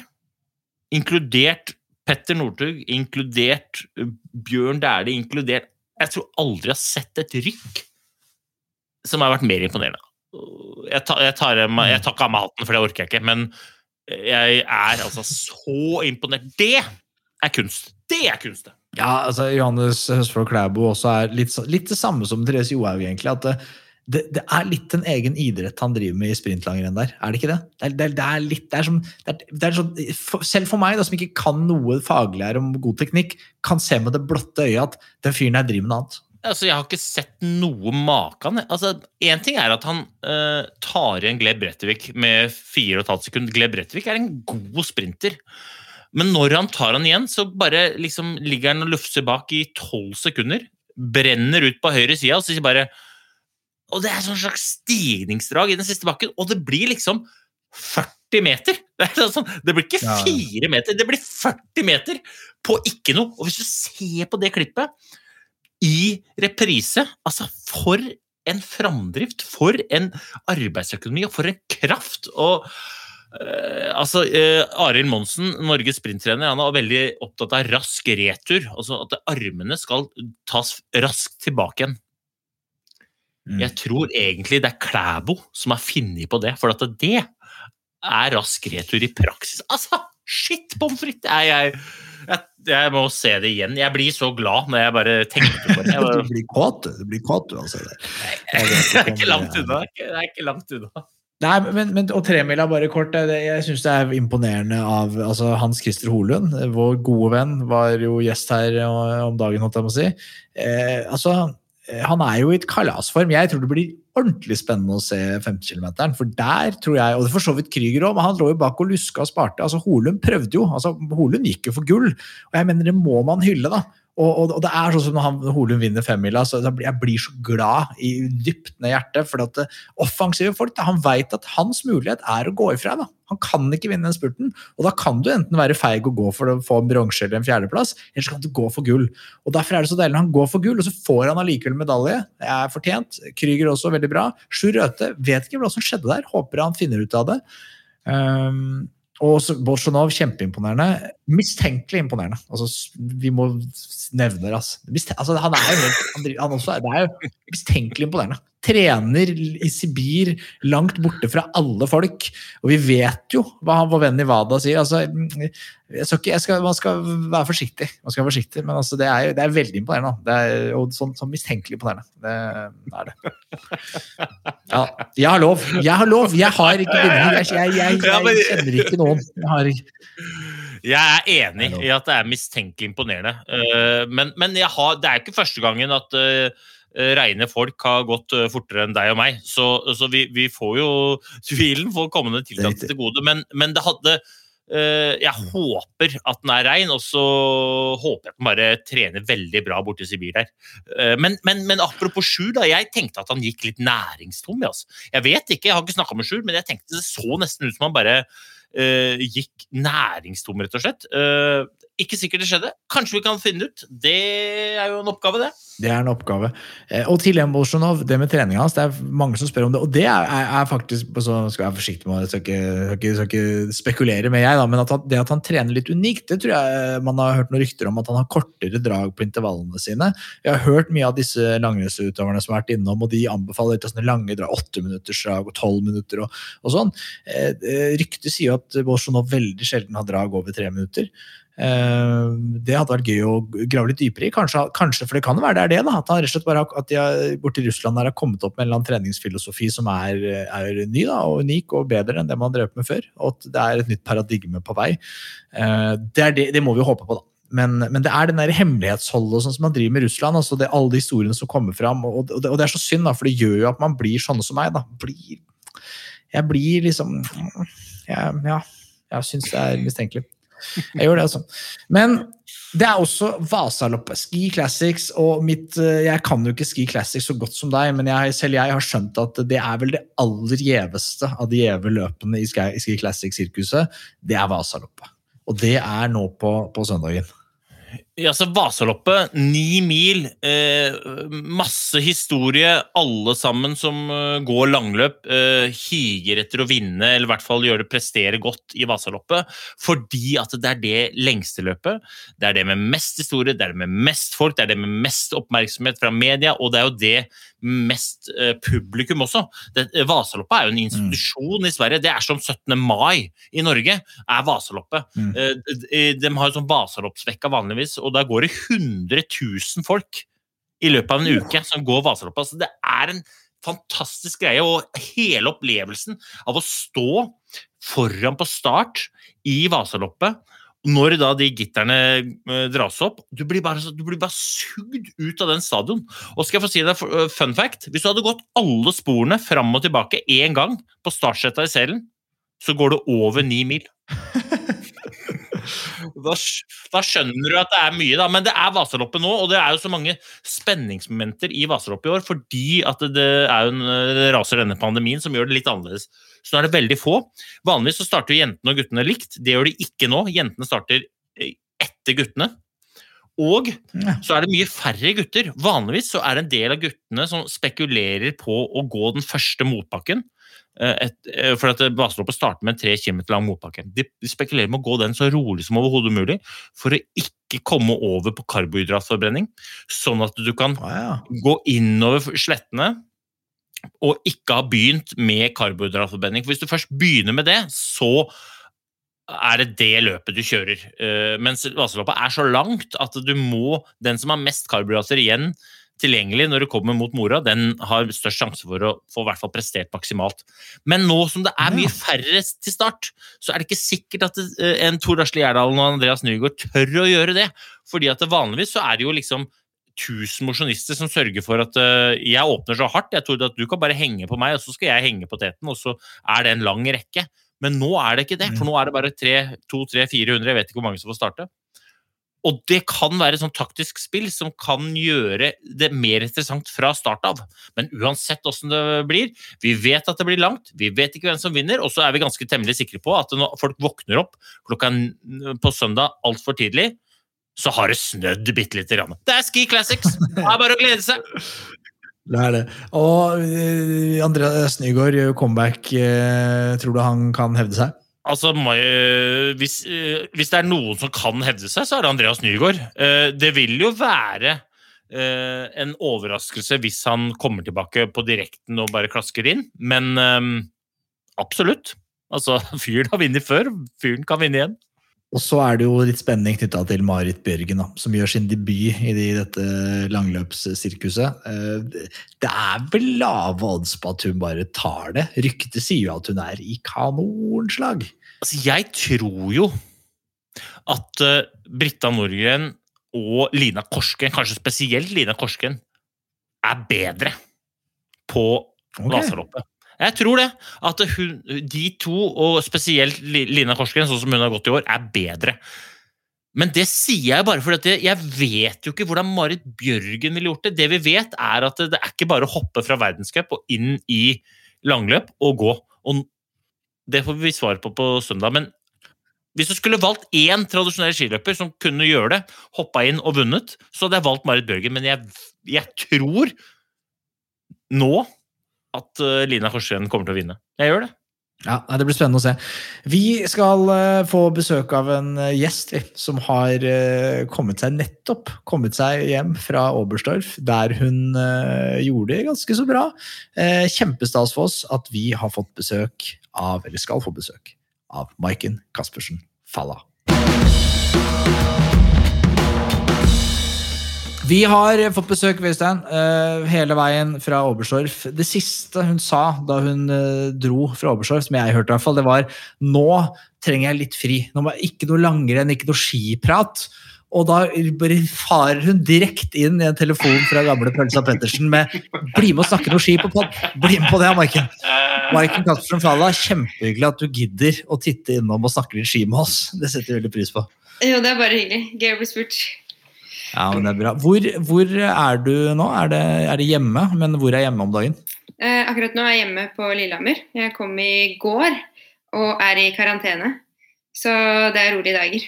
inkludert Petter Northug, inkludert eh, Bjørn Dæhlie, inkludert Jeg tror aldri jeg har sett et rykk som har vært mer imponerende. Jeg tar, jeg tar, jeg tar ikke av meg hatten, for det orker jeg ikke, men jeg er altså så imponert. Det er kunst! Det er kunst! Ja, altså Johannes Høsfold Klæbo også er litt, litt, det samme som Therese Johaug, egentlig. at det, det, det, er litt en egen idrett han driver med i sprintlangrenn der, er det ikke det? Det er, det er litt, det er som, er sånn, for, Selv for meg, da, som ikke kan noe faglig her om god teknikk, kan se med det blotte øyet at den fyren her driver med noe annet. Altså, jeg har ikke sett noe maken. Altså, ting er at han uh, tar igjen Gleb Brettevik med 4,5 sekunder. Gleb Brettevik er en god sprinter. Men når han tar han igjen, så bare liksom ligger han og lufser bak i 12 sekunder. Brenner ut på høyre side, og så sier bare og det er sånn slags stigningsdrag i den siste bakken, og det blir liksom 40 meter! <laughs> Det, sånn, det blir ikke fire meter, det blir 40 meter på ikke noe! Og hvis du ser på det klippet i reprise Altså, for en framdrift! For en arbeidsøkonomi, og for en kraft! Og altså, uh, Arild Monsen, Norges sprinttrener, han er veldig opptatt av rask retur. Altså at armene skal tas raskt tilbake igjen. Mm. Jeg tror egentlig det er Klæbo som har funnet på det, for at det er rask retur i praksis. Altså, shit pommes frites! Jeg, jeg, jeg, må se det igjen. Jeg blir så glad når jeg bare tenker på det. <laughs> Jeg Du blir kåt. Du blir kåt, du, altså. <laughs> det er ikke langt unna. Det er ikke langt unna. Nei, men, men og tremila, bare kort. det- det- Jeg syns det er imponerende av altså, Hans Christer Holund, vår gode venn, var jo gjest her eh, om dagen, holdt jeg på å si. Eh, altså, eh, han er jo i et kalasform. Jeg tror det blir ordentlig spennende å se 50 km. For der tror jeg, og det for så vidt Krüger òg, men han lå jo bak og luska og sparte. altså Holund prøvde jo. altså Holund gikk jo for gull. Og jeg mener det må man hylle, da. Og, og, og det er sånn som når Holund vinner femmila, så jeg blir så glad i dypt ned hjertet. For at det, offensive folk, da, han vet at hans mulighet er å gå ifra. da. Han kan ikke vinne den spurten. Og da kan du enten være feig og gå for å få en bronse eller en fjerdeplass, eller så kan du gå for gull. Og derfor er det så deilig når han går for gull, og så får han allikevel medalje. Det er fortjent. Krüger også veldig bra. Sjur Røthe vet ikke hva som skjedde der. Håper han finner ut av det. Um, og Bolsjunov, kjempeimponerende. Mistenkelig imponerende. Altså, vi må nevne det. Altså. Altså, han er jo helt, han, han også, det er jo mistenkelig imponerende. Trener i Sibir, langt borte fra alle folk. Og vi vet jo hva han vår venn i Wada sier. Altså, skal ikke, skal, man skal være forsiktig, man skal være forsiktig men altså, det, er, det er veldig imponerende. Det er, og sånn, sånn mistenkelig imponerende. Det er det. Ja, jeg har lov. Jeg har lov. Jeg har ikke bindinger. Jeg, jeg, jeg, jeg kjenner ikke noen. Jeg har ikke Jeg er enig i at det er mistenkelig imponerende. Eh, Men, men har, det er ikke første gangen at uh, reine folk har gått eh, fortere enn deg og meg. Så, så vi, vi får jo <laughs> tvilen får kommende tiltakelse til gode. Men, men det hadde eh, Jeg håper at den er rein, og så håper jeg at den bare trener veldig bra borte i Sibir. Eh, Men, men, men apropos Sjur, da. Jeg tenkte at han gikk litt næringstom. Altså. Jeg vet ikke, jeg har ikke snakka med Sjur, men jeg tenkte det så nesten ut som han bare Uh, gikk næringstom, rett og slett. Eh, ikke sikkert det skjedde. Kanskje vi kan finne ut. Det er jo en oppgave, det. Det er en oppgave. Eh, Og til Bolsjunov, det med treninga hans, det er mange som spør om det. Og det er, er, faktisk så skal jeg være forsiktig med, skal ikke, skal ikke, skal ikke spekulere med jeg, da, men at han, det at han trener litt unikt, det tror jeg man har hørt noen rykter om at han har kortere drag på intervallene sine. Jeg har hørt mye av disse langrennsutøverne som har vært innom, og de anbefaler litt av sånne lange drag, åtteminuttersdrag minutters drag og tolv minutter og, og sånn. Eh, eh, Ryktet sier jo at Bolsjunov veldig sjelden har drag over tre minutter. Eh, Det hadde vært gøy å grave litt dypere i. Kanskje, kanskje for det kan være det er det. da, At, han rett og slett bare, at de borti Russland har kommet opp med en eller annen treningsfilosofi som er, er ny da, og unik og bedre enn det man drev med før. Og at det er et nytt paradigme på vei. Eh, Det, det, det må vi håpe på, da. Men, men det er den der hemmelighetsholdet sånn som man driver med Russland. altså det, Alle de historiene som kommer fram. Og, og, det, og det er så synd, da, for det gjør jo at man blir sånne som meg. da, blir, Jeg blir liksom jeg, Ja, jeg syns det er mistenkelig. Jeg gjør det, altså. Men det er også Vasaloppet, Ski Classics, og mitt eh, Jeg kan jo ikke Ski Classics så godt som deg, men jeg, selv jeg har skjønt at det er vel det aller gjeveste av de gjeve løpene i Ski, Ski Classics-sirkuset. Det er Vasaloppet. Og det er nå på, på søndagen. Ja, altså Vasaloppet, ni mil, eh, masse historie. Alle sammen som eh, går langløp, eh, higer etter å vinne, eller i hvert fall gjøre det prestere godt i Vasaloppet. Fordi at det er det lengste løpet. Det er det med mest historie, det er det med mest folk, det er det med mest oppmerksomhet fra media, og det er jo det mest eh, publikum også. Det, eh, Vasaloppet er jo en institusjon i Sverige. Det er som 17. mai i Norge, er Vasaloppet. Mm. Eh, de, de har jo sånn Vasaloppsvekka vanligvis, og der går det 100 000 folk i løpet av en uke som går Vasaloppet. Altså, det er en fantastisk greie, og hele opplevelsen av å stå foran på start i Vasaloppet når da de gitterne eh, dras opp, du blir, bare, du blir bare sugd ut av den stadion. Og skal jeg få si deg eh, fun fact, hvis du hadde gått alle sporene fram og tilbake én gang på startsetta i selen, så går det over ni mil. <laughs> Da, da skjønner du at det er mye, da. Men det er Vasaloppet nå, og det er jo så mange spenningsmomenter i Vasaloppet i år fordi at det, er en, det raser denne pandemien som gjør det litt annerledes. Så nå er det veldig få. Vanligvis så starter jentene og guttene likt. Det gjør de ikke nå. Jentene starter eh, etter guttene. Og så er det mye færre gutter. Vanligvis så er det en del av guttene som spekulerer på å gå den første motbakken. Eh, et, eh, for at baseloppet starter med en tre km lang motbakke. De de spekulerer med å gå den så rolig som overhodet mulig for å ikke komme over på karbohydratforbrenning, sånn at du kan ah, ja. gå innover slettene og ikke ha begynt med karbohydratforbrenning. For hvis du først begynner med det, så er det det løpet du kjører. Uh, mens vaseloppet er så langt at du må Den som har mest karbohydrater igjen tilgjengelig når du kommer mot mora, den har størst sjanse for å få i hvert fall prestert maksimalt. Men nå som det er mye færre til start, så er det ikke sikkert at eh, en Tor Asle Gjerdalen og Andreas Nygaard tør å gjøre det. Fordi at vanligvis så er det jo liksom tusen mosjonister som sørger for at eh, jeg åpner så hardt. Jeg trodde at du kan bare henge på meg, og så skal jeg henge på teten, og så er det en lang rekke. Men nå er det ikke det, for nå er det bare 200-400, jeg vet ikke hvor mange som får starte. Og det kan være et sånn taktisk spill som kan gjøre det mer interessant fra start av. Men uansett åssen det blir, vi vet at det blir langt, vi vet ikke hvem som vinner, og så er vi ganske temmelig sikre på at når folk våkner opp klokka på søndag altfor tidlig, så har det snødd bitte lite grann. Det er Ski Classics! Det er bare å glede seg! <laughs> Det er det. Og eh, Andreas Nygaard gjør comeback. eh, tror du han kan hevde seg? Altså, hvis, eh, hvis det er noen som kan hevde seg, så er det Andreas Nygaard. Eh, Det vil jo være eh, en overraskelse hvis han kommer tilbake på direkten og bare klasker inn, men absolutt. Altså, <laughs> fyren har vunnet før, fyren kan vinne igjen. Og så er det jo litt spenning knytta til Marit Bjørgen, da, som gjør sin debut i de- dette langløpssirkuset. Eh, Det er vel lave odds på at hun bare tar det. Ryktet sier jo at hun er i kanonslag. Altså, jeg tror jo at eh, Britta Norgren og Lina Korsken, kanskje spesielt Lina Korsken, er bedre på okay. Vasaloppet. Jeg tror det. At hun, de to, og spesielt Lina Korsgren, sånn som hun har gått i år, er bedre. Men det sier jeg bare fordi jeg- vet jo ikke hvordan Marit Bjørgen ville gjort det. Det vi vet, er at det er ikke bare å hoppe fra verdenscup og inn i langløp og gå. Og det får vi svar på på søndag. Men hvis du skulle valgt én tradisjonell skiløper som kunne gjøre det, hoppa inn og vunnet, så hadde jeg valgt Marit Bjørgen. Men jeg, jeg tror nå at eh, Lina Korsgren kommer til å vinne. Jeg gjør det. Ja, Det blir spennende å se. Vi skal eh, få besøk av en eh, gjest som har kommet seg nettopp kommet seg hjem fra Oberstdorf, der hun gjorde det ganske så bra. Kjempestas for oss at vi har fått besøk av, eller skal få besøk av, Maiken Caspersen Falla. Vi har fått besøk Øystein, eh, hele veien fra Oberstdorf. Det siste hun sa da hun eh, dro fra Oberstdorf, som jeg hørte, i hvert fall, det var nå trenger jeg litt fri. Nå må jeg Ikke noe langrenn, ikke noe skiprat. Og da farer hun direkte inn i en telefon fra gamle Pølsa Pettersen med 'bli med og snakke noe ski på pod'. Bli med på det, Maiken. Maiken Kaspersen Fala, kjempehyggelig at du gidder å titte innom og snakke litt ski med oss. Det setter vi veldig pris på. Jo, det er bare hyggelig. Gøy å bli spurt. Ja, men det er bra. Hvor, hvor er du nå? Er det, er det hjemme? Men hvor er hjemme om dagen? Eh, akkurat nå er jeg hjemme på Lillehammer. Jeg kom i går og er i karantene. Så det er rolige dager.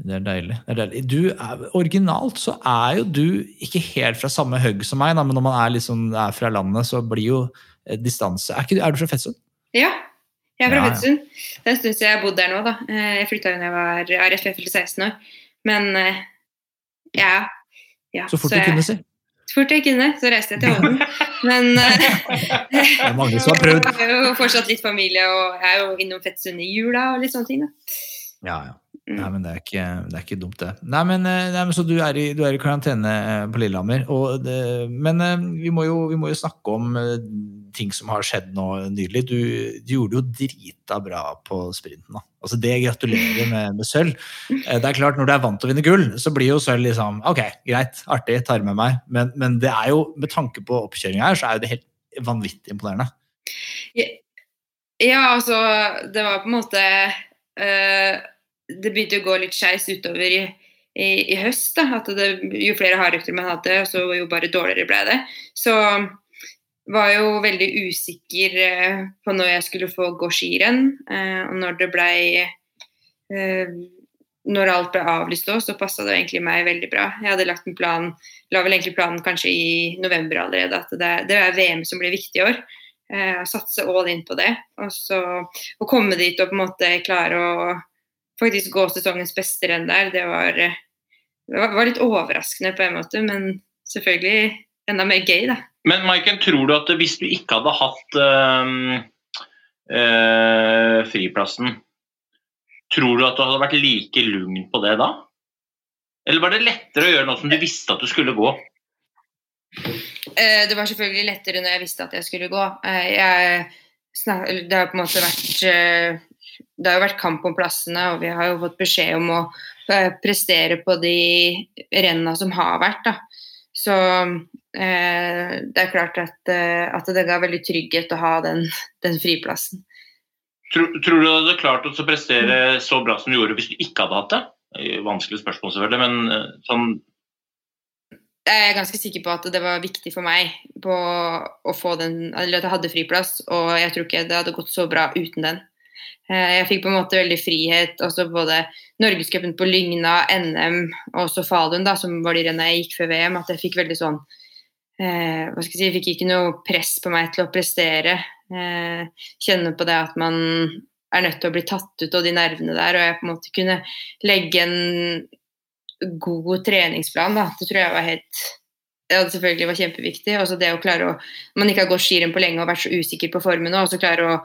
Det er deilig. Det er deilig. Du er, originalt så er jo du ikke helt fra samme hugg som meg, da, men når man er, liksom, er fra landet, så blir jo eh, distanse Er, ikke, du- er du fra Fettsund? Ja, jeg er fra Ja, ja. Det er en stund siden jeg har bodd der nå, da. Eh, Jeg flytta da jeg var ja, rett før jeg fylte 16 år. Men eh, ja. ja Så fort du jeg- kunne si. Så fort jeg kunne, så reiste jeg til Holden. Men <laughs> Det eh, er mange som har prøvd. <laughs> Jeg har jo fortsatt litt familie, og jeg er jo innom Fettsund i jula og litt sånne ting. da. Ja, ja. Mm. Nei, men det er ikke, det er ikke dumt, det. Nei, men, eh, nei, men Så du er i, du er i karantene eh, på Lillehammer. Og det, men eh, vi må, jo, vi må jo snakke om ting som har skjedd nå nylig. Du, du gjorde jo drita bra på sprinten. da. Altså Det gratulerer med, med sølv. Det er klart, Når du er vant til å vinne gull, så blir jo sølv liksom Ok, greit, artig, tar med meg. Men, men det er jo, med tanke på oppkjøringa her, så er jo det helt vanvittig imponerende. Ja, altså Det var på en måte eh, Det begynte å gå litt skeis utover i, i, i høst. da, at det, Jo flere hardøkter man hadde, så jo bare dårligere ble det. Så var jo veldig usikker eh, på når jeg skulle få gå skirenn. Eh, og når det blei eh, Når alt ble avlyst òg, så passa det egentlig meg veldig bra. Jeg hadde lagt en plan, la vel egentlig planen kanskje i november allerede, at det, det er VM som blir viktig i år. Satse all in på det. Og så å komme dit og på en måte klare å faktisk gå sesongens beste renn der, det var, eh, det var, litt overraskende på en måte, men selvfølgelig enda mer gøy, da. Men Maiken, tror du at hvis du ikke hadde hatt øh, øh, friplassen, tror du at du hadde vært like lugn på det da? Eller var det lettere å gjøre noe som du visste at du skulle gå? Eh, det var selvfølgelig lettere når jeg visste at jeg skulle gå. Jeg, det har på en måte vært Det har jo vært kamp om plassene, og vi har jo fått beskjed om å eh, prestere på de renna som har vært. Da. Så eh, det er klart at, eh, at det ga veldig trygghet å ha den, den friplassen. Tror, tror du du hadde klart å prestere så bra som du gjorde hvis du ikke hadde hatt det? Vanskelig spørsmål, selvfølgelig, men eh, sånn Jeg er ganske sikker på at det var viktig for meg på å få den, eller at jeg hadde friplass, og jeg tror ikke det hadde gått så bra uten den. Eh, Jeg fikk på en måte veldig frihet, også både Norgescupen på Lygna, NM og så Falun, da, som var de rennene jeg gikk før VM, at jeg fikk veldig sånn eh, hva skal jeg si, Jeg fikk ikke noe press på meg til å prestere. Eh, kjenne på det at man er nødt til å bli tatt ut av de nervene der, og jeg på en måte kunne legge en god treningsplan. Da. Det tror jeg var helt det hadde selvfølgelig var kjempeviktig. Altså det å klare å Man ikke har gått skirenn på lenge og vært så usikker på formen, og så klare å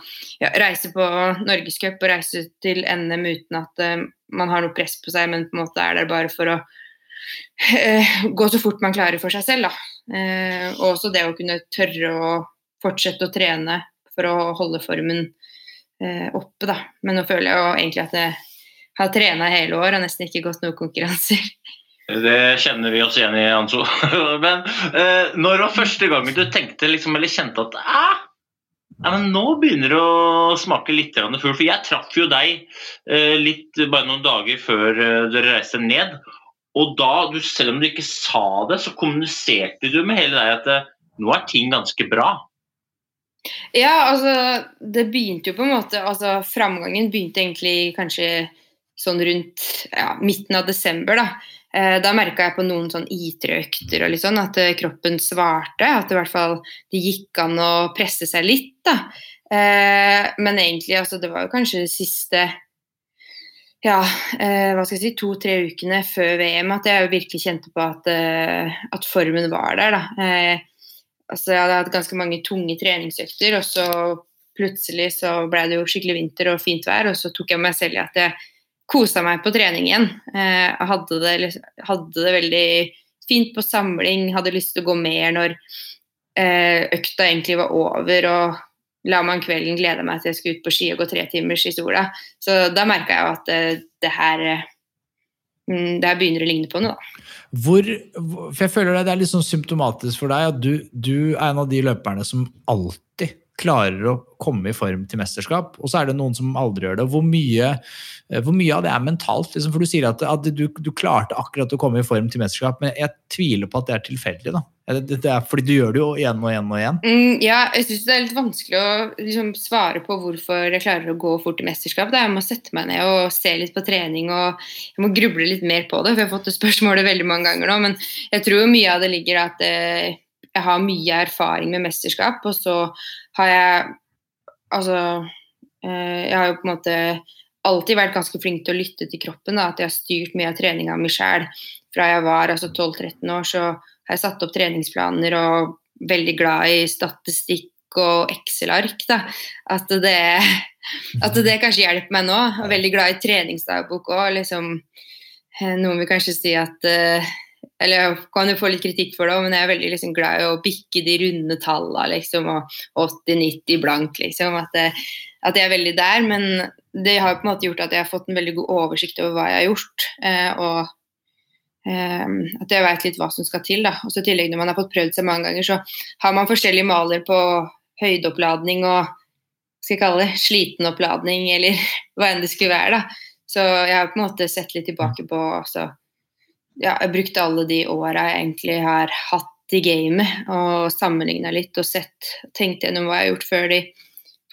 ja, reise på Norgescup og reise til NM uten at uh, man har noe press på seg, men på en måte er der bare for å uh, gå så fort man klarer for seg selv. Da. Uh, og også det å kunne tørre å fortsette å trene for å holde formen oppe. Da. Men nå føler jeg jo egentlig at jeg har trena hele år og nesten ikke gått noen konkurranser. Det kjenner vi oss igjen i, Anso. <laughs> Men eh, når var første gangen du tenkte liksom, eller kjente at eh, ja, men nå begynner det å smake litt fugl? For jeg traff jo deg eh, litt bare noen dager før eh, dere reiste ned. Og da, du, selv om du ikke sa det, så kommuniserte du med hele deg at eh, nå er ting ganske bra. Ja, altså det begynte jo på en måte altså Framgangen begynte egentlig kanskje sånn rundt ja, midten av desember. Da Da merka jeg på noen sånn IT-økter og litt sånn at eh, kroppen svarte. At det i hvert fall det gikk an å presse seg litt. da. Eh, Men egentlig, altså det var jo kanskje de siste ja, eh, hva skal jeg si, to-tre ukene før VM at jeg virkelig kjente på at, eh, at formen var der. da. Eh, altså Jeg hadde hatt ganske mange tunge treningsøkter, og så plutselig så ble det jo skikkelig vinter og fint vær, og så tok jeg meg selv i at jeg kosa meg på trening igjen. Eh, hadde det, hadde det veldig fint på samling, hadde lyst til å gå mer når eh, økta egentlig var over. og La meg om kvelden glede meg til jeg skulle ut på ski og gå tre timers i sola. Så da merka jeg jo at det, det her eh, mm, det her begynner å ligne på noe, da. Hvor, for jeg føler det er litt sånn symptomatisk for deg at du, du er en av de løperne som alltid klarer å komme i form til mesterskap, og så er det noen som aldri gjør det. Hvor mye, eh, hvor mye av det er mentalt? Liksom? For du sier at, at du, du klarte akkurat å komme i form til mesterskap, men jeg tviler på at det er tilfeldig. da. Det, er fordi du gjør det jo igjen og igjen og igjen. Mm, ja, jeg syns det er litt vanskelig å liksom, svare på hvorfor jeg klarer å gå fort i mesterskap. Da. Jeg må sette meg ned og se litt på trening og jeg må gruble litt mer på det. For jeg har fått det spørsmålet veldig mange ganger nå. Men jeg tror mye av det ligger at eh, jeg har mye erfaring med mesterskap. Og så har jeg Altså eh, Jeg har jo på en måte alltid vært ganske flink til å lytte til kroppen. Da. At jeg har styrt mye av treninga mi sjæl fra jeg var altså 12-13 år. så har jeg satt opp treningsplaner og veldig glad i statistikk og Excel-ark. At at det kanskje hjelper meg nå. Er veldig glad i treningsdagbok òg. Liksom, eh, noen vil kanskje si at eh, Eller jeg kan jo få litt kritikk for det, men jeg er veldig liksom, glad i å bikke de runde tallene. Liksom, og 80-90 blank, liksom. At, det, at jeg er veldig der. Men det har på en måte gjort at jeg har fått en veldig god oversikt over hva jeg har gjort. Eh, og eh, at jeg veit litt hva som skal til. da. Og så I tillegg når man har fått prøvd seg mange ganger, så har man forskjellige maler på høydeoppladning og skal jeg kalle det slitenoppladning, eller <laughs> hva enn det skulle være. da. Så jeg har på en måte sett litt tilbake på altså, ja, Jeg brukte alle de åra jeg egentlig har hatt i gamet, og sammenligna litt og sett, tenkt gjennom hva jeg har gjort før de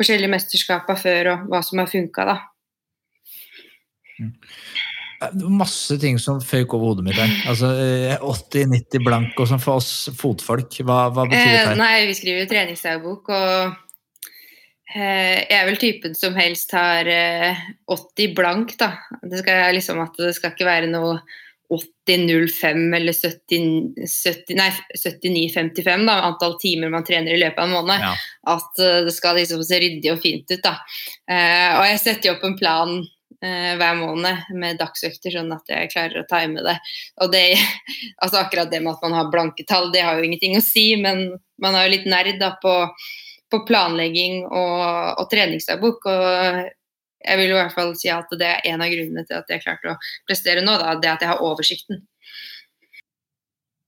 forskjellige mesterskapene før, og hva som har funka, da. Det var Masse ting som føyk over hodet mitt her. Altså, eh, 80-90 blank og sånn for oss fotfolk. Hva, hva betyr Eh, det her? nei, vi skriver jo treningsdagbok, og Eh, Jeg er vel typen som helst har eh, 80 blank, da. Det skal liksom at det skal ikke være noe 80-05 eller 70, 70, nei, 79-55, da, antall timer man trener i løpet av en måned. Ja. At eh, det skal liksom se ryddig og fint ut, da. Eh, og jeg setter jo opp en plan eh, hver måned med dagsøkter, sånn at jeg klarer å time det. Og det, <laughs> altså akkurat det med at man har blanke tall, det har jo ingenting å si, men man er jo litt nerd da på, på planlegging og, og treningsdagbok. og jeg vil i hvert fall si at det er en av grunnene til at jeg klarte å prestere nå, da, det at jeg har oversikten.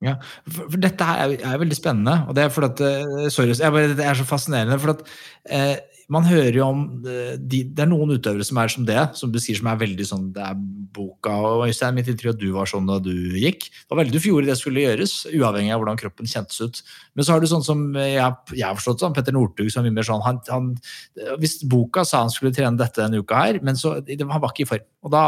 Ja, for, dette her er, er veldig spennende, og det er fordi at eh, Sorry, jeg bare, det er så fascinerende. for at eh, Man hører jo om eh, de, Det er noen utøvere som er som det, som du sier som er veldig sånn Det er boka og Øystein, mitt inntrykk at du var sånn da du gikk. Det var veldig du gjorde det skulle gjøres, uavhengig av hvordan kroppen kjentes ut. Men så har du sånn som jeg, jeg har forstått sånn, Petter Northug som er mye mer sånn han, han, Hvis boka sa han skulle trene dette denne uka her, men så han var ikke i form. Og da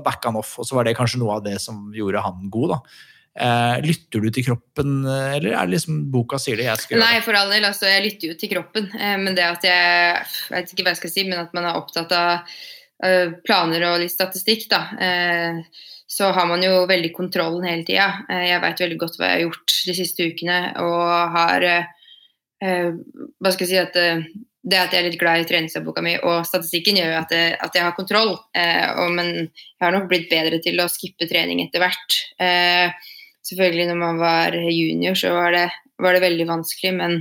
backa han off, og så var det kanskje noe av det som gjorde han god. da. Eh, lytter du til kroppen, eller er det liksom boka sier det? jeg skal gjøre Nei, for all del. Altså, jeg lytter jo til kroppen. Eh, men det at jeg jeg vet ikke hva jeg skal si, men at man er opptatt av eh, planer og litt statistikk, da. Eh, så har man jo veldig kontrollen hele tida. Eh, jeg veit veldig godt hva jeg har gjort de siste ukene, og har eh, eh, Hva skal jeg si at eh, det at jeg er litt glad i treningsboka mi og statistikken, gjør jo at, at jeg har kontroll. Eh, og, men jeg har nok blitt bedre til å skippe trening etter hvert. Eh, selvfølgelig når man var junior, så var det, var det veldig vanskelig, men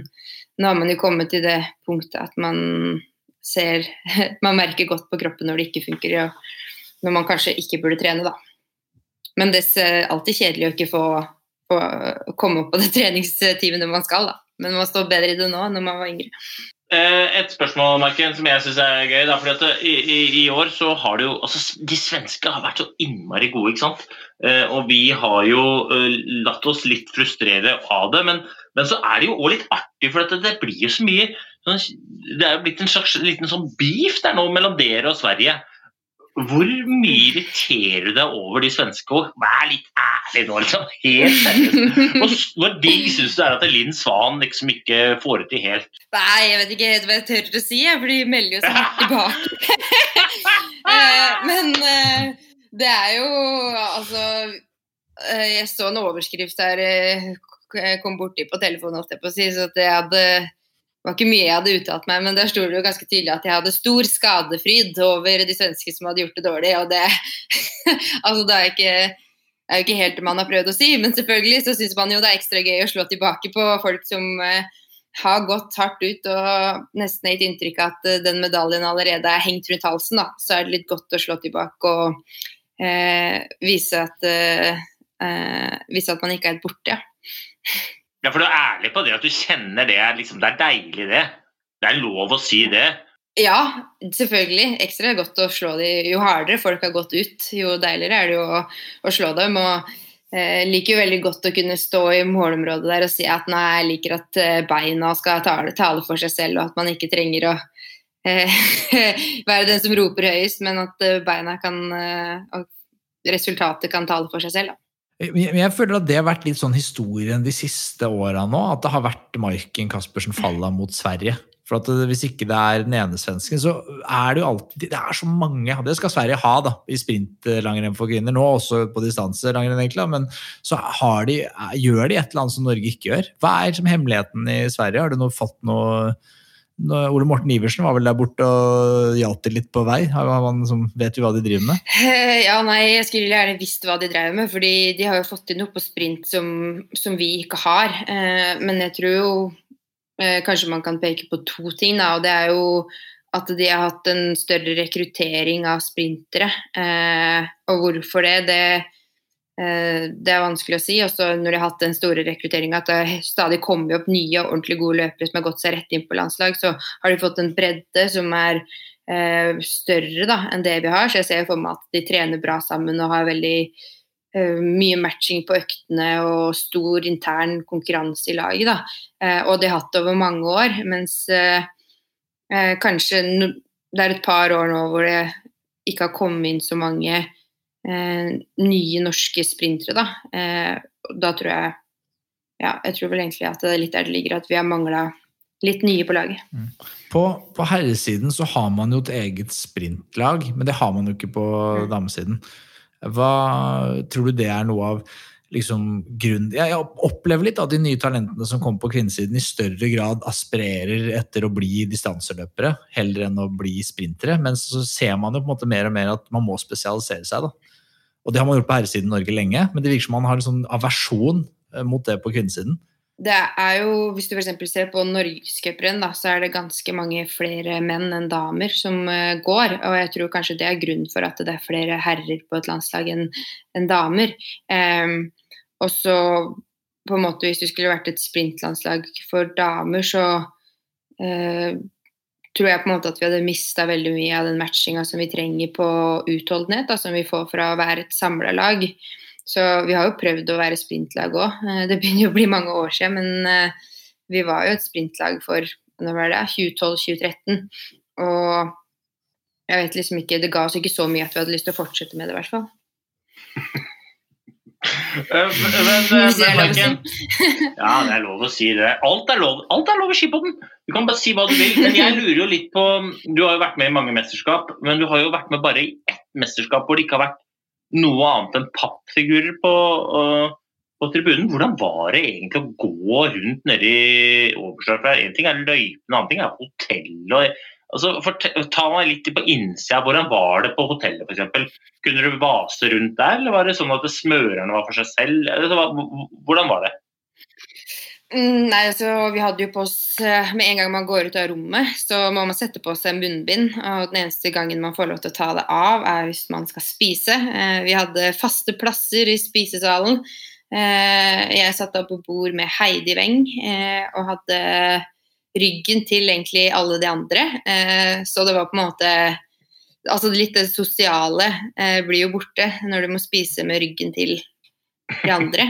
nå har man jo kommet til det punktet at man ser <laughs> Man merker godt på kroppen når det ikke funker, og når man kanskje ikke burde trene, da. Men det er alltid kjedelig å ikke få, få komme opp på det <laughs> treningsteamet man skal, da. Men man står bedre i det nå enn når man var yngre. Eh, Et spørsmål Marken, som jeg syns er gøy. Da, fordi at eh, i, i, I år så har det jo altså, De svenske har vært så innmari gode, ikke sant. Eh, og vi har jo latt oss litt frustrere av det. Men, men så er det jo òg litt artig, for at det, blir så mye sånn, Det er jo blitt en slags liten sånn beef der nå mellom dere og Sverige. Hvor mye irriterer du deg over de svenske? òg? vær litt ærlig nå, liksom. Helt seriøst. Hvor digg syns du er at Linn Svan liksom ikke får det til helt? Nei, jeg vet ikke helt hva jeg tør å si, for de melder jo så hardt tilbake. <laughs> Eh, Men eh, det er jo altså eh, Jeg så en overskrift eh, jeg kom borti på telefonen, holdt jeg på å si, så at jeg hadde det var ikke mye jeg hadde uttalt meg, men der sto det jo ganske tydelig at jeg hadde stor skadefryd over de svenske som hadde gjort det dårlig. og det <laughs> altså det er ikke, er jo ikke helt det man har prøvd å si, men selvfølgelig så syns man jo det er ekstra gøy å slå tilbake på folk som eh, har gått hardt ut og nesten gitt inntrykk av at eh, den medaljen allerede er hengt rundt halsen. Da. Så er det litt godt å slå tilbake og eh, vise, at, eh, eh, vise at man ikke er helt borte. Ja. Ja, for du er ærlig på det at du kjenner det. Liksom, det er deilig, det. Det er lov å si det. Ja, selvfølgelig. Ekstra godt å slå dem. Jo hardere folk har gått ut, jo deiligere er det jo å, å slå dem. og eh, liker jo veldig godt å kunne stå i målområdet der og si at nei, jeg liker at eh, beina skal tale, tale for seg selv, og at man ikke trenger å eh, <laughs> være den som roper høyest, men at eh, beina kan eh, resultatet kan tale for seg selv. Da. Men jeg føler at det har vært litt sånn historien de siste åra nå. At det har vært Maiken Caspersen falla mot Sverige. For at Hvis ikke det er den ene svensken, så er det jo alltid Det er så mange. Det skal Sverige ha da, i sprintlangrenn for kvinner nå, også på distanselangrenn, egentlig. Men så de, gjør de et eller annet som Norge ikke gjør. Hva er som hemmeligheten i Sverige? Har du fått noe Ole Morten Iversen var vel der borte og hjalp til litt på vei. Han som vet jo hva de driver med? <laughs> Ja, nei, jeg skulle gjerne visst hva de drev med, fordi de har jo fått til noe på sprint som, som vi ikke har. Eh, men jeg tror jo eh, kanskje man kan peke på to ting, og det er jo at de har hatt en større rekruttering av sprintere. Eh, og hvorfor det, det, det er vanskelig å si. Også når de har hatt den store rekrutteringa, at det stadig kommer opp nye og ordentlig gode løpere som har gått seg rett inn på landslag, så har de fått en bredde som er eh, større da, enn det vi har. Så jeg ser for meg at de trener bra sammen og har veldig eh, mye matching på øktene og stor intern konkurranse i laget. Da. Eh, og de har hatt over mange år, mens eh, eh, kanskje no, det er et par år nå hvor det ikke har kommet inn så mange eh, nye norske sprintere. Da. Eh, da tror jeg ja, jeg tror vel egentlig at det er litt der det ligger at vi har mangla litt nye på laget. På, på herresiden så har man jo et eget sprintlag, men det har man jo ikke på Mm. damesiden. Hva tror du det er noe av liksom, grunnen Jeg jeg opplever litt at de nye talentene som kommer på kvinnesiden, i større grad aspirerer etter å bli distanseløpere heller enn å bli sprintere. Men så ser man jo på en måte mer og mer at man må spesialisere seg. da. Og det har man gjort på herresiden i Norge lenge, men det virker som man har en sånn aversjon eh, mot det på kvinnesiden. Det er jo, Hvis du f.eks. ser på Norgescuprenn, så er det ganske mange flere menn enn damer som eh, går. Og jeg tror kanskje det er grunnen for at det er flere herrer på et landslag enn en damer. Um, og så på en måte hvis det skulle vært et sprintlandslag for damer, så eh, tror jeg på en måte at vi hadde mista veldig mye av den matchinga som vi trenger på utholdenhet, da, som vi får fra å være et samla lag. Så vi har jo prøvd å være sprintlag òg. Det <laughs> begynner jo å bli mange år siden, men eh, vi var jo et sprintlag for når var det, 2012-2013. Og jeg vet liksom ikke, det ga oss ikke så mye at vi hadde lyst til å fortsette med det, i hvert fall. <laughs> Eh, Men, men, lov å si. Maiken, <laughs> Ja, det er lov å si det. Alt er lov, alt er lov å si på den. Du kan bare si hva du vil. Men jeg lurer jo litt på Du har jo vært med i mange mesterskap, men du har jo vært med bare i ett mesterskap hvor det ikke har vært noe annet enn pappfigurer på, uh, på tribunen. Hvordan var det egentlig å gå rundt nedi Oberstdorf? Én ting er løypene, en annen ting er hotellet. og- Altså, fortell- ta meg litt på innsida. Hvordan var det på hotellet f.eks.? Kunne du vase rundt der, eller var det sånn at smørerne var for seg selv? Hvordan var det? Mm, Nei, altså, Vi hadde jo på oss eh, Med en gang man går ut av rommet, så må man sette på seg munnbind. Og den eneste gangen man får lov til å ta det av, er hvis man skal spise. Eh, Vi hadde faste plasser i spisesalen. Eh, Jeg satt da på bord med Heidi Weng og hadde ryggen til egentlig alle de andre. Eh, Så det var på en måte Altså litt det sosiale eh, blir jo borte når du må spise med ryggen til de andre.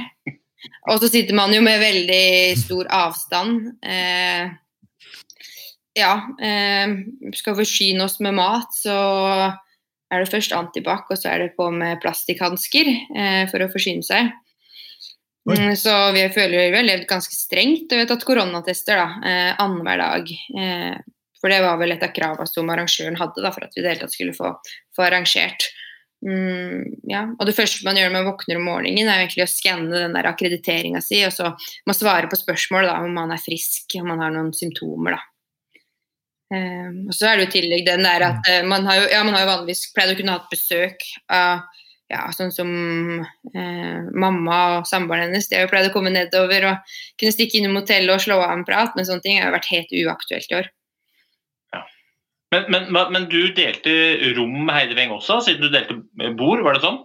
Og så sitter man jo med veldig stor avstand. Eh, ja. Skal forsyne oss med mat, så er det først antibac, og så er det på med plastikkhansker for å forsyne seg. Mm, så vi føler vi har levd ganske strengt. Og vi har tatt koronatester da, eh, annenhver dag. Eh, for det var vel et av kravene som arrangøren hadde da, for at vi i det hele tatt skulle få, få arrangert. Mm, ja. Og det første man gjør når man våkner om morgenen, er egentlig å skanne den akkrediteringa si, og så må svare på spørsmål da, om man er frisk, om man har noen symptomer. da. Um, og så er det jo tillegg den der at uh, man har jo, ja, man har jo vanligvis pleid å kunne hatt besøk av ja, sånn som eh, mamma og samboeren hennes. De har jo pleid å komme nedover og kunne stikke innom hotellet og slå av en prat, men sånne ting har jo vært helt uaktuelt i år. Men, men, men du delte rom med Heidi Weng også, siden du delte bord, var det sånn?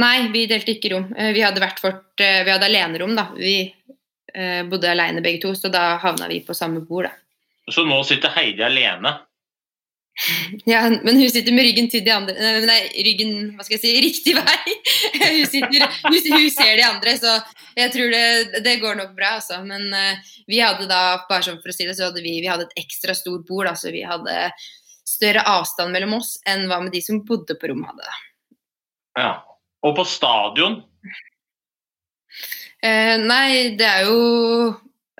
Nei, vi delte ikke rom. Eh, Vi hadde vært vårt, eh, vi hadde alenerom, da. Vi eh, bodde alene begge to, så da havna vi på samme bord, da. Så nå sitter Heidi alene. Ja, men hun sitter med ryggen til de andre Nei, nei ryggen, hva skal jeg si, riktig vei. <laughs> Hun, sitter, hun, hun ser de andre, så jeg tror det, det går nok bra, altså. Men uh, vi hadde da, bare sånn for å si det, så hadde vi, vi hadde et ekstra stort bord, da, så vi hadde større avstand mellom oss enn hva med de som bodde på rommet hadde. da. Ja. Og på stadion Uh, nei, det er jo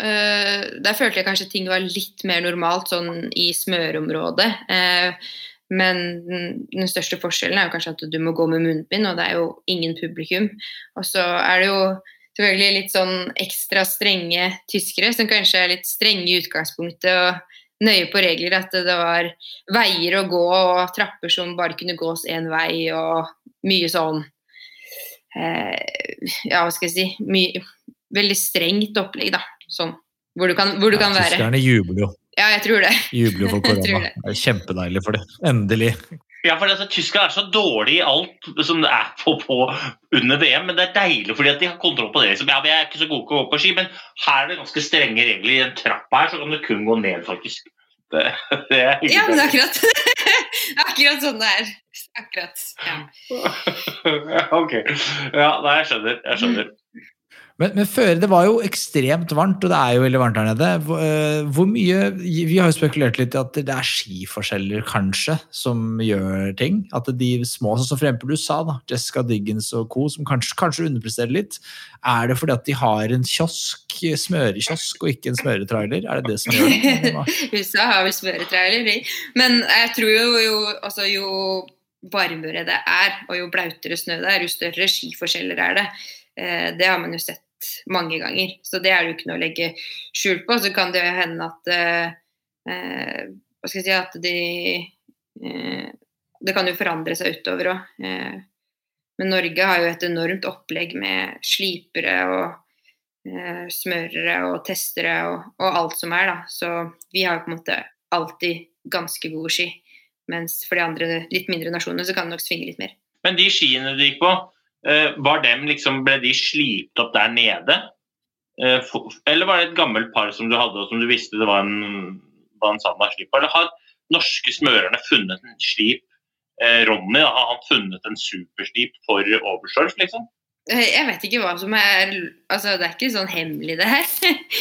eh, Der følte jeg kanskje ting var litt mer normalt sånn i smørområdet. Uh, men den største forskjellen er jo kanskje at du må gå med munnbind, og det er jo ingen publikum. Og så er det jo selvfølgelig litt sånn ekstra strenge tyskere, som kanskje er litt strenge i utgangspunktet og nøye på regler. At det var veier å gå og trapper som bare kunne gås én vei, og mye sånn uh, Ja, hva skal jeg si mye, Veldig strengt opplegg, da. Sånn. Hvor du kan, hvor du kan være. Tyskerne jubler jo. Ja, jeg tror det. Jubler jo for <laughs> korona. det. Det er kjempedeilig for det. Endelig. Ja, for altså, Tyskland er så dårlig i alt som det er på, på under VM, men det er deilig fordi at de har kontroll på det. liksom. Ja, Vi er ikke så gode til å gå på ski, men her er det ganske strenge regler. I en trapp her så kan du kun gå ned, faktisk. Det, det er Ja, men det er akkurat <laughs> Akkurat sånn det er. Akkurat. Ja. <laughs> Ja, ok. Ja, nei, jeg skjønner. Jeg skjønner. Men, men før, det var jo ekstremt varmt, og det er jo veldig varmt her nede. Hvor, eh, hvor mye Vi har jo spekulert litt i at det er skiforskjeller, kanskje, som gjør ting. At de små, sånn som for eksempel USA, da, Jessica Diggins og co., som kanskje, kanskje underpresterer litt. Er det fordi at de har en kiosk, smørekiosk, og ikke en smøretrailer? Er det det som gjør det? <laughs> USA har vel smøretrailer, de. Men jeg tror jo, jo, altså, jo varmere det er, og jo blautere snø det er, jo større skiforskjeller er det. Eh, det har man jo sett mange ganger. Så det er det jo ikke noe å legge skjul på. Så kan det hende at eh, eh, Hva skal jeg si At de eh, Det kan jo forandre seg utover òg. Eh, men Norge har jo et enormt opplegg med slipere og eh, smørere og testere og, og, alt som er, da. Så vi har jo på en måte alltid ganske gode ski. Mens for de andre litt mindre nasjonene så kan det nok svinge litt mer. Men de skiene du gikk på, var dem liksom, ble de slipt opp der nede? Eh, eller var det et gammelt par som du hadde, og som du visste det var en, var en Sandberg slip? Eller har norske smørerne funnet en slip? Eh, Ronny, har han funnet en superslip for Oberstdorf, liksom? Jeg vet ikke hva som er altså Det er ikke sånn hemmelig, det her.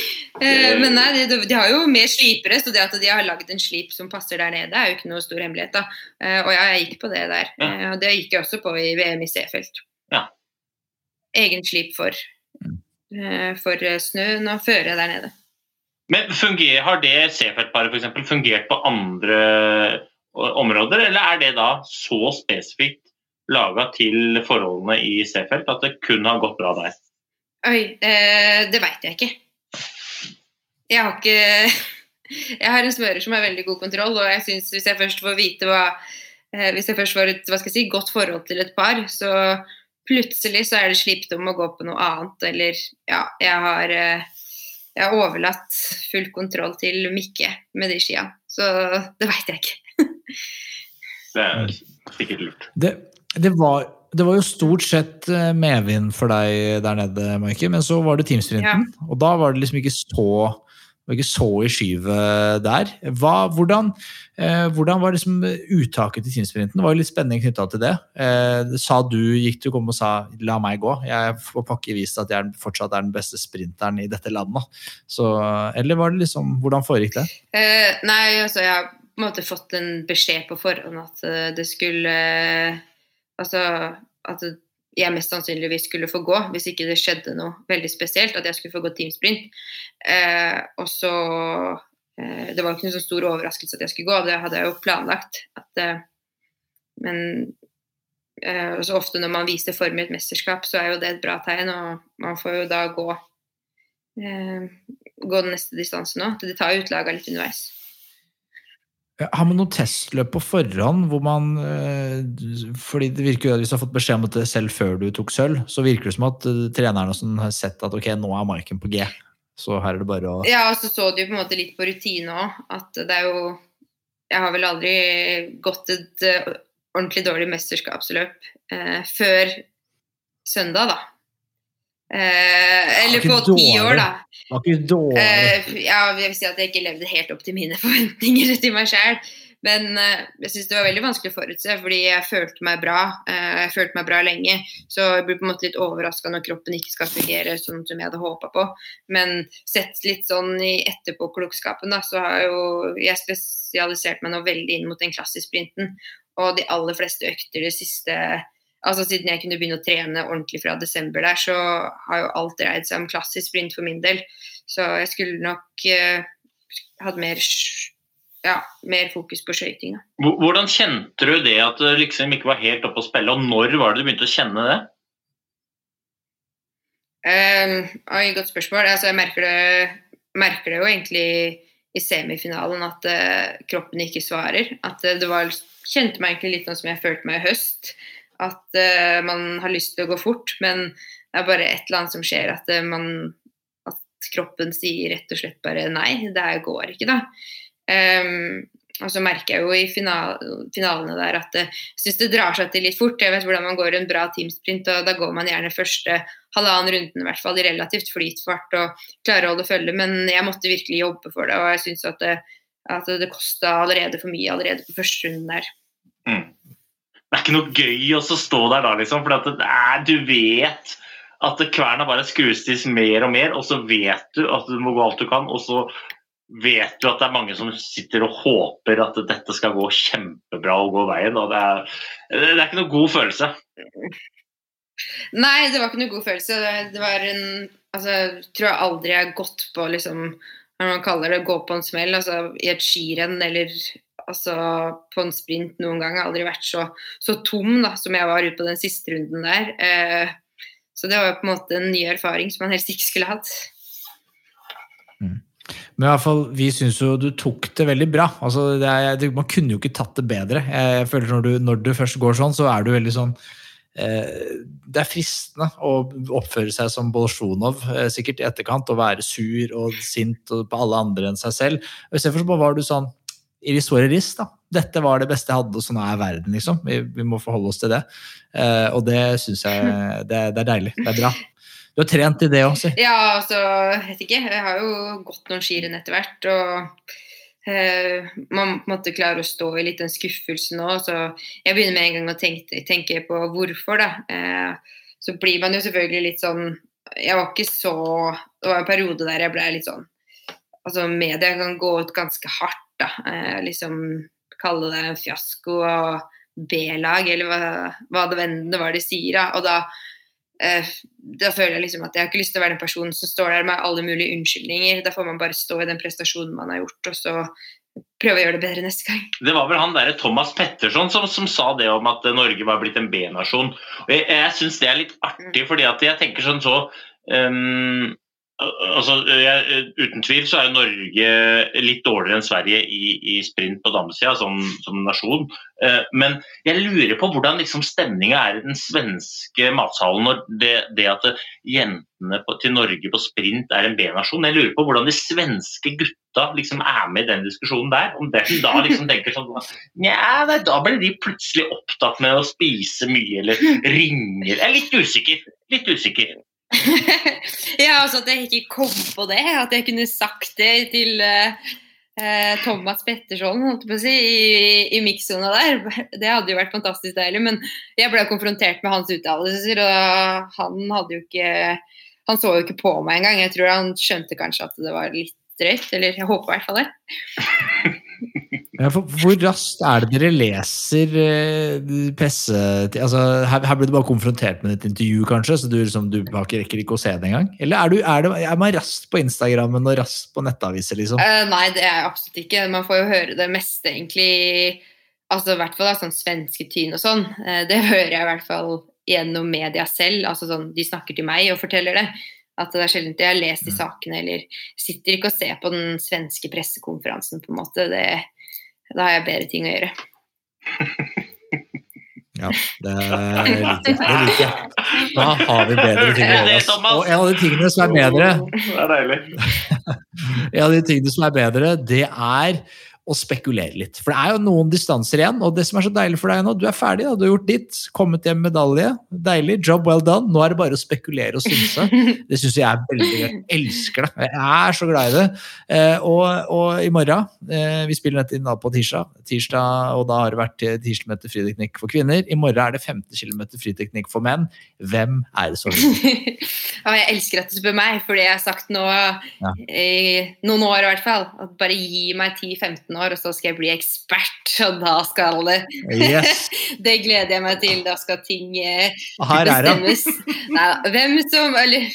<laughs> Men nei, de, de, har jo mer slipere, så det at de har lagd en slip som passer der nede, er jo ikke noe stor hemmelighet. da. Og ja, jeg gikk på det der. Ja. Det gikk jeg også på i VM i Seefeld egen slip for, uh, for snøen og føre der nede. Men funger, Har det Seefeld-paret f.eks. fungert på andre områder, eller er det da så spesifikt laga til forholdene i Seefeld at det kun har gått bra der? Oi, eh, det veit jeg ikke. Jeg har ikke <laughs> Jeg har en smører som har veldig god kontroll, og jeg synes hvis jeg først får vite hva eh, Hvis jeg først får et hva skal jeg si, godt forhold til et par, så plutselig så er det slipt om å gå på noe annet, eller ja, jeg har, eh, jeg har overlatt full kontroll til Mikke med de skia. Så det veit jeg ikke. <laughs> det er sikkert lurt. Det, det, var, det, var, jo stort sett eh, medvind for deg der nede, Maike, men så var det teamsprinten. Ja. Og da var det liksom ikke så var ikke så i skyvet der. Hva, hvordan, eh, hvordan, var liksom uttaket til teamsprinten? Det var jo litt spenning knytta til det. Eh, sa du, Gikk du kom og sa 'la meg gå'? Jeg får pakke vist at jeg fortsatt er den beste sprinteren i dette landet. Så, eller var det liksom, hvordan foregikk det? Eh, nei, altså jeg har på en måte fått en beskjed på forhånd at eh, det skulle eh, Altså at jeg mest sannsynligvis skulle få gå, hvis ikke det skjedde noe veldig spesielt. At jeg skulle få gå teamsprint. Eh, og så eh, Det var ikke noen så stor overraskelse at jeg skulle gå, det hadde jeg jo planlagt. At, eh, men eh, så ofte når man viser form i et mesterskap, så er jo det et bra tegn. Og man får jo da gå, eh, gå den neste distansen òg. Det tar utlaga litt underveis. Har man noen testløp på forhånd hvor man eh, fordi det virker jo at Hvis du har fått beskjed om det selv før du tok sølv, så virker det som at eh, treneren sånn har sett at ok, nå er marken på G. Så her er det bare å Ja, og så så du på en måte litt på rutine òg. At det er jo Jeg har vel aldri gått et uh, ordentlig dårlig mesterskapsløp eh, før søndag, da. Eh, eller på ti år, da. Var ikke dårlig. Eh, ja, jeg vil si at jeg ikke levde helt opp til mine <laughs> forventninger til meg sjøl. Men eh, jeg syns det var veldig vanskelig å forutse, fordi jeg følte meg bra. Eh, jeg følte meg bra lenge. Så jeg blir på en måte litt overraska når kroppen ikke skal fungere sånn som jeg hadde håpa på. Men sett litt sånn i etterpåklokskapen, da, så har jo jeg spesialisert meg nå veldig inn mot den klassisk sprinten. Og de aller fleste økter det siste altså Siden jeg kunne begynne å trene ordentlig fra desember der, så har jo alt dreid seg om klassisk sprint for min del. Så jeg skulle nok uh, hatt mer, ja, mer fokus på skøyting. Hvordan kjente du det at det liksom ikke var helt oppe å spille, og når var det du begynte å kjenne det? Um, oi, godt spørsmål. Altså, jeg merker det, merker det, jo egentlig i semifinalen at uh, kroppen ikke svarer. At uh, det var, kjente meg egentlig litt sånn som jeg følte meg i høst at uh, man har lyst til å gå fort, men det er bare et eller annet som skjer at, uh, man, at kroppen sier rett og slett bare nei, det går ikke, da. Um, og så merker jeg jo i final, finalene der at jeg syns det drar seg til litt fort. Jeg vet hvordan man går en bra teamsprint, og da går man gjerne første halvannen runden i hvert fall i relativt flytfart og klarer å holde følge, men jeg måtte virkelig jobbe for det, og jeg syns at det, at det kosta allerede for mye allerede på første runden der. Mm det er ikke noe gøy å stå der da, liksom. For er, du vet At kverna bare skrus til mer og mer, og så vet du at du må gå alt du kan. Og så vet du at det er mange som sitter og håper at dette skal gå kjempebra og gå veien. og Det er, det er ikke noe god følelse. Nei, det var ikke noe god følelse. Det var en Altså, jeg tror jeg aldri jeg har gått på liksom Hva man kaller det, gå på en smell. Altså i et skirenn eller altså på en sprint noen gang. Jeg har aldri vært så, så tom da, som jeg var ute på den siste runden der. Eh, så det var jo på en måte en ny erfaring som man helst ikke skulle hatt. Men i hvert fall, vi syns jo du tok det veldig bra. Altså, det er, man kunne jo ikke tatt det bedre. Jeg føler når du, når du først går sånn, så er du veldig sånn eh, Det er fristende å oppføre seg som Bolsjunov eh, sikkert i etterkant, og være sur og sint på alle andre enn seg selv. Istedenfor var du sånn Iris våre ris, da. Dette var det beste jeg hadde, og sånn er verden, liksom. Vi, vi må forholde oss til det. Uh, og det syns jeg <laughs> det, det er deilig. Det er bra. Du har trent i det òg, si. Ja, altså, jeg vet ikke. Jeg har jo gått noen skirenn etter hvert. Og uh, man måtte klare å stå i litt den skuffelsen nå. Så jeg begynner med en gang å tenke, tenke på hvorfor, da. Uh, så blir man jo selvfølgelig litt sånn Jeg var ikke så Det var en periode der jeg ble litt sånn Altså, media kan gå ut ganske hardt, da. Eh, liksom kalle det en fiasko og B-lag, eller hva, hva det vennene var de sier. Da. Og da eh, da føler jeg liksom at jeg har ikke lyst til å være den personen som står der med alle mulige unnskyldninger. Da får man bare stå i den prestasjonen man har gjort, og så prøve å gjøre det bedre neste gang. Det var vel han der Thomas Petterson som, som sa det om at Norge var blitt en B-nasjon. Og Jeg, jeg syns det er litt artig, fordi at jeg tenker sånn så um, Altså, jeg, uten tvil så er Norge litt dårligere enn Sverige i, i sprint på damesida som, som, nasjon. Eh, men jeg lurer på hvordan liksom, stemninga er i den svenske matsalen når det, det at jentene på, til Norge på sprint er en B-nasjon. Jeg lurer på hvordan de svenske gutta liksom, er med i den diskusjonen der. Om de da liksom tenker sånn Nja, da blir de plutselig opptatt med å spise mye eller ringer Jeg er litt usikker. Litt usikker. <laughs> ja, altså at jeg ikke kom på det. At jeg kunne sagt det til uh, Thomas Petterson holdt på å si, i, i mikssona der. Det hadde jo vært fantastisk deilig. Men jeg ble konfrontert med hans uttalelser, og han hadde jo ikke Han så jo ikke på meg engang. Jeg tror han skjønte kanskje at det var litt drøyt. Eller jeg håper i hvert fall det. <laughs> Ja, hvor raskt er det dere leser eh, presse... Altså, her, her, blir du bare konfrontert med et intervju, kanskje, så du, liksom, du rekker ikke å se det engang? Eller er, du, er, det, er man raskt på Instagrammen og raskt på nettaviser, liksom? Uh, nei, det er jeg absolutt ikke. Man får jo høre det meste, egentlig. Altså, I hvert fall da, sånn svensketyn og sånn. Uh, det <laughs> hører jeg i hvert fall gjennom media selv. Altså sånn, De snakker til meg og forteller det. At det er sjelden jeg har lest de mm. sakene, eller sitter ikke og ser på den svenske pressekonferansen, på en måte. det da har jeg bedre ting å gjøre. <laughs> Ja, det liker jeg. Da har vi bedre ting å gjøre. Og en av de tingene som er bedre Det er deilig. <laughs> En av de tingene som er bedre, det er og spekulere litt. For det er jo noen distanser igjen, og det som er så deilig for deg nå, du er ferdig, da. du har gjort ditt, kommet hjem med medalje. Deilig, job well done. Nå er det bare å spekulere og synse. <laughs> Det syns jeg er veldig gøy. Elsker det. Jeg er så glad i det. Eh, og, og, i morgen, eh, vi spiller dette inn på tirsdag, tirsdag, og da har det vært tirsdagsmøte friteknikk for kvinner. I morgen er det 50 km friteknikk for menn. Hvem er det som <laughs> ja, jeg elsker at du spør meg, for det jeg har sagt nå ja. i noen år i hvert fall. At bare gi meg 10-15 år år, og så skal jeg bli ekspert, <laughs> og da skal det yes. <laughs> Det gleder jeg meg til. Da skal ting eh, bestemmes. Nei, hvem som Eller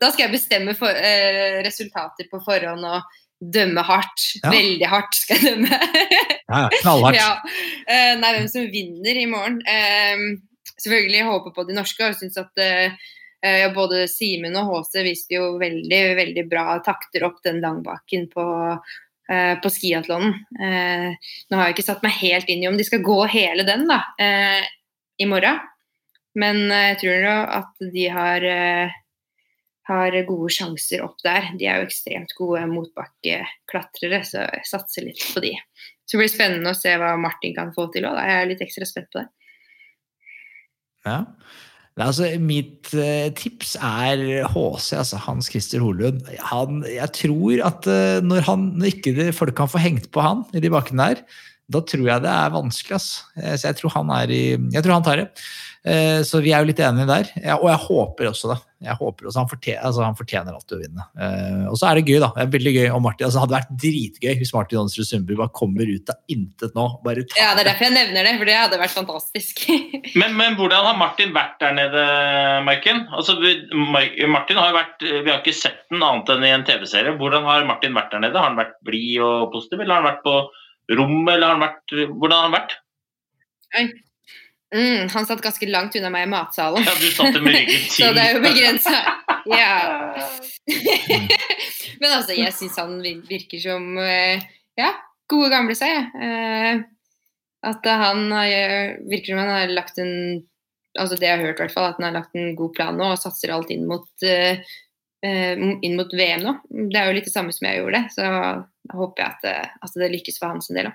da skal jeg bestemme for, eh, resultater på forhånd og dømme hardt. Ja. Veldig hardt skal jeg dømme. <laughs> ja, knallhardt. Ja. Eh, nei, hvem som vinner i morgen. Eh, selvfølgelig jeg håper på de norske og syns at eh, eh, både Simen og HC viste jo veldig veldig bra takter opp den langbakken på, på skiatlonen. Eh, nå har jeg ikke satt meg helt inn i om de skal gå hele den da, eh, i morgen. Men jeg tror at de har, har gode sjanser opp der. De er jo ekstremt gode motbakkeklatrere, så jeg satser litt på de. Så det blir spennende å se hva Martin kan få til òg. Jeg er litt ekstra spent på det. Ja. Altså, mitt uh, tips er HC, altså Hans Christer Holund. Han, jeg tror at uh, når, han, når ikke det, folk kan få hengt på han i de bakkene der, da tror jeg det er vanskelig. Eh, Så jeg tror han er i Jeg tror han tar det. Eh, Så vi er jo litt enige der. Og jeg håper også det. Jeg håper også, han, fortjener, altså, han fortjener alltid å vinne. Eh, Og så er det gøy, da. Det er veldig gøy om Martin, altså, Det hadde vært dritgøy hvis Martin Johnsrud Sundby bare kommer ut av intet nå. Bare tar Ja, det er derfor jeg nevner det, for det hadde vært fantastisk. <laughs> Men, men hvordan har Martin vært der nede, Maiken? Altså, Martin har jo vært, Vi har ikke sett den annet enn i en TV-serie. Hvordan har Martin vært der nede? Har han vært blid og positiv, eller har han vært på rommet? eller har han vært, Hvordan har han vært? Mm, han satt ganske langt unna meg i matsalen. Ja, Du satt med ryggen til. <laughs> Så det er jo begrensa. Ja. <laughs> Men altså, jeg syns han virker som eh, ja, gode gamle seg. Eh, At han har, virker som han har lagt en altså det jeg har hørt i hvert fall, at han har lagt en god plan nå og satser alt inn mot, eh, eh, inn mot VM nå. Det er jo litt det samme som jeg gjorde, så håper jeg at, eh, at det lykkes for hans del. Da.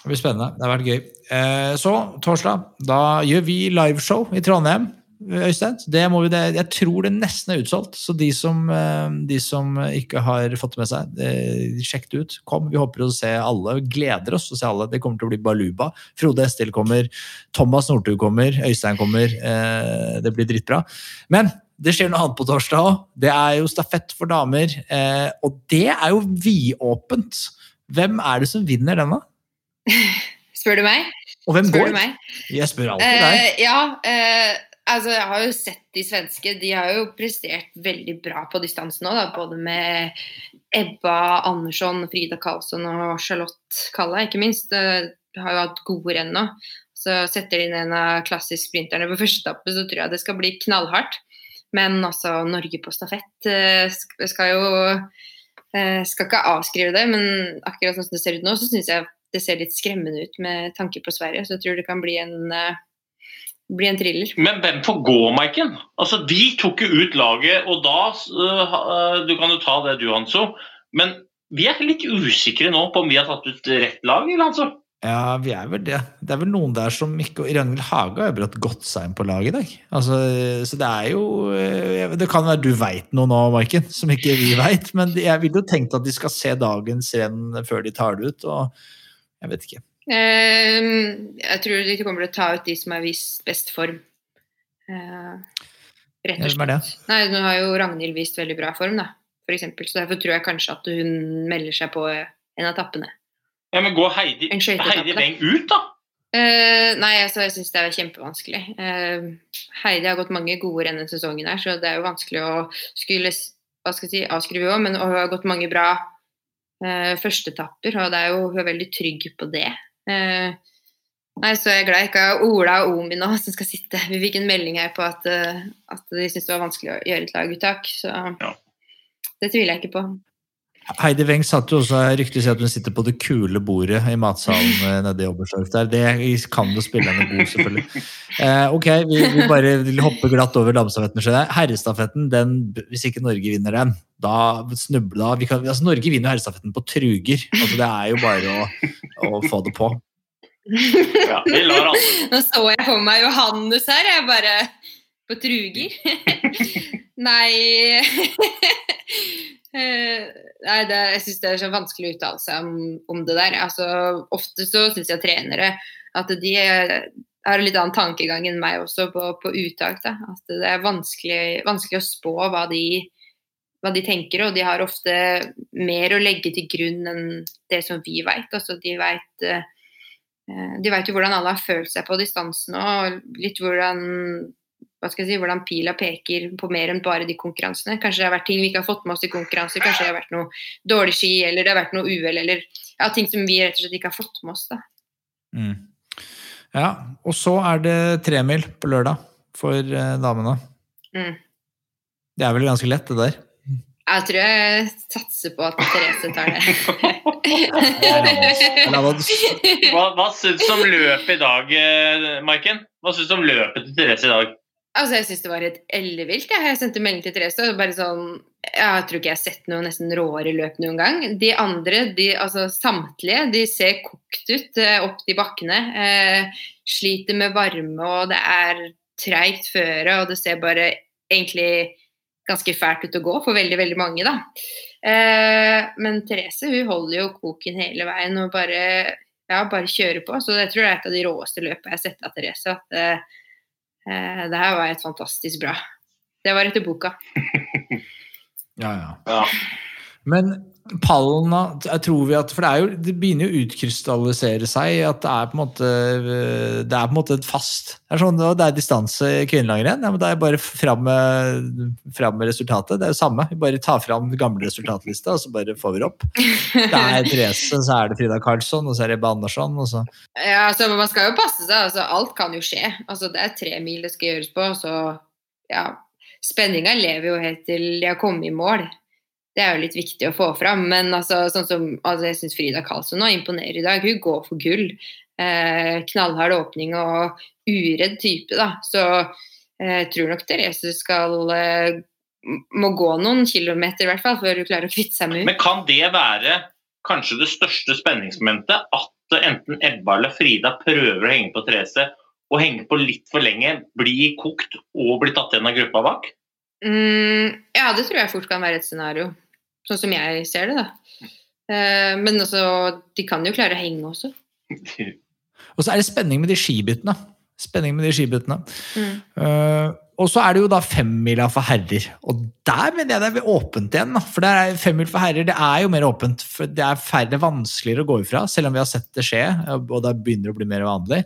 Det blir spennende. Det har vært gøy. Eh, Så, torsdag, da gjør vi liveshow i Trondheim. Øystein, det må vi, det, jeg tror det nesten er utsolgt, så de som, eh, de som ikke har fått det med seg, det- sjekk det ut. Kom, vi håper å se alle. Vi gleder oss å se alle. Det kommer til å bli baluba. Frode Estil kommer, Thomas Northug kommer, Øystein kommer. Eh, det blir dritbra. Men det skjer noe annet på torsdag òg. Det er jo stafett for damer, eh, og det er jo vidåpent. Hvem er det som vinner den, da? <laughs> Spør du meg? Og hvem Spør går? du meg? Jeg spør alltid deg. Uh, ja, uh, altså jeg har jo sett de svenske. De har jo prestert veldig bra på distansen nå, da, både med Ebba Andersson, Frida Karlsson og Charlotte Kalla, ikke minst. Eh, De har jo hatt gode renn nå. Så setter de inn en av klassisk-sprinterne på første etappe, så tror jeg det skal bli knallhardt. Men altså, Norge på stafett eh, skal jo eh, Skal ikke avskrive det, men akkurat sånn som det ser ut nå, så syns jeg det ser litt skremmende ut med tanke på Sverige. Så jeg tror det kan bli en, uh, bli en thriller. Men hvem får gå, Maiken? Altså, De tok jo ut laget, og da uh, Du kan jo ta det du, Hanso. Men vi er litt usikre nå på om vi har tatt ut rett lag, eller, Hanso? Ja, vi er vel det. Det er vel noen der som ikke Ragnhild Haga har jo brått godt seg inn på laget i dag. Altså, så det er jo Det kan være du veit noe nå, Maiken, som ikke vi veit. Men jeg ville jo tenkt at de skal se dagens renn før de tar det ut. Og jeg vet ikke. Ehm, jeg tror de kommer til å ta ut de som har vist best form. Eh, rett og slett. Nei, nå har jo Ragnhild vist veldig bra form, da, for eksempel. Så derfor tror jeg kanskje at hun melder seg på en av tappene. Ja, men Går Heidi, En Heidi. Weng ut, da? Uh, nei, altså, jeg syns det er kjempevanskelig. Uh, Heidi har gått mange gode renn denne sesongen, her, så det er jo vanskelig å skulle hva skal jeg si, avskrive òg, men hun har gått mange bra uh, førsteetapper, og det er jo, hun er veldig trygg på det. Eh, nei, så jeg er glad jeg ikke har Ola og Omi nå som skal sitte. Vi fikk en melding her på at, eh, at de syntes det var vanskelig å gjøre et laguttak, så Ja. det tviler jeg ikke på. Heidi Weng satt jo også ryktet sier at hun sitter på det kule bordet i matsalen eh, nede i Oberstdorf der. Det kan jo spille henne god, selvfølgelig. Eh, ok, vi, vi bare hopper glatt over damestafetten. Herrestafetten, den, hvis ikke Norge vinner den, da snubla vi kan, altså Norge vinner jo herrestafetten på truger. Altså, det er jo bare å, å få det på. Ja, vi lar alle Nå så jeg for meg Johannes her, jeg bare På truger. <laughs> Nei <laughs> Nei, det, jeg syns det er så vanskelig å uttale seg om, om det der. Altså, ofte så syns jeg trenere at de eh, har litt annen tankegang enn meg også på, på uttak. Da. At det er vanskelig, vanskelig å spå hva de, hva de tenker, og de har ofte mer å legge til grunn enn det som vi veit. Altså, de veit eh, Eh, vet jo hvordan alle har følt seg på distansen og litt hvordan hva skal jeg si, hvordan pila peker på mer enn bare de konkurransene. Kanskje det har vært ting vi ikke har fått med oss i konkurranser, kanskje det har vært noe dårlig ski, eller det har vært noe uhell, eller ja, ting som vi rett og slett ikke har fått med oss. da. Mm. Ja, og så er det tremil på lørdag for eh, damene. Mm. Det er vel ganske lett, det der. Jeg tror jeg satser på at Therese tar det. Hva, hva syns du om løpet i dag, eh, Maiken? Hva syns du om løpet til Therese i dag? Altså, jeg syns det var helt ellevilt. Jeg. sendte melding til Therese og bare sånn Jeg tror ikke jeg har sett noe nesten råere løp noen gang. De andre, de, altså samtlige, de ser kokt ut eh, opp de bakkene. Eh, sliter med varme, og det er treigt føre, og det ser bare egentlig ganske fælt ut å gå for veldig, veldig mange, da. Eh, men Therese hun holder jo koken hele veien og bare, ja, bare kjører på. Så jeg tror det er et av de råeste løpene jeg har sett av Therese. At eh, det her var et fantastisk bra. Det var etter boka. <laughs> Ja, ja. Ja. Men pallen, tror vi at For det, jo, det begynner jo å utkrystallisere seg at det er på en måte Det er på en måte et fast Det er, sånn, det er distanse i kvinnelangrenn. Ja, det er bare fram med, fram med resultatet. Det er jo samme. Vi bare tar fram gamle resultatlista, og så bare får vi opp. Det er Therese, så er det Frida Karlsson, og så er det Ebbe Andersson. Og så. Ja, altså Man skal jo passe seg. altså Alt kan jo skje. altså Det er tre mil det skal gjøres på. så ja, Spenninga lever jo helt til de har kommet i mål. Det er jo litt viktig å få fram. Men altså, sånn som, altså jeg syns Frida Karlsson nå imponerer i dag. Hun går for gull. Eh, knallhard åpning og uredd type, da. Så eh, jeg tror nok Therese skal eh, må gå noen kilometer i hvert fall før hun klarer å kvitte seg med henne. Men kan det være kanskje det største spenningsmomentet? At enten Ebba eller Frida prøver å henge på Therese og henge på litt for lenge, bli kokt og bli tatt igjen av gruppa bak? Mm, ja, det tror jeg fort kan være et scenario. Sånn som jeg ser det, da. Eh, men altså, de kan jo klare å henge også. <laughs> Og så er det spenning med de skibyttene. Spenning med de skibyttene. Mm. Eh, og så er det jo da femmila for herrer. Og der mener jeg det er åpent igjen. For der er femmil for herrer det er jo mer åpent. for Det er færre vanskeligere å gå ifra, selv om vi har sett det skje. Og det begynner å bli mer vanlig.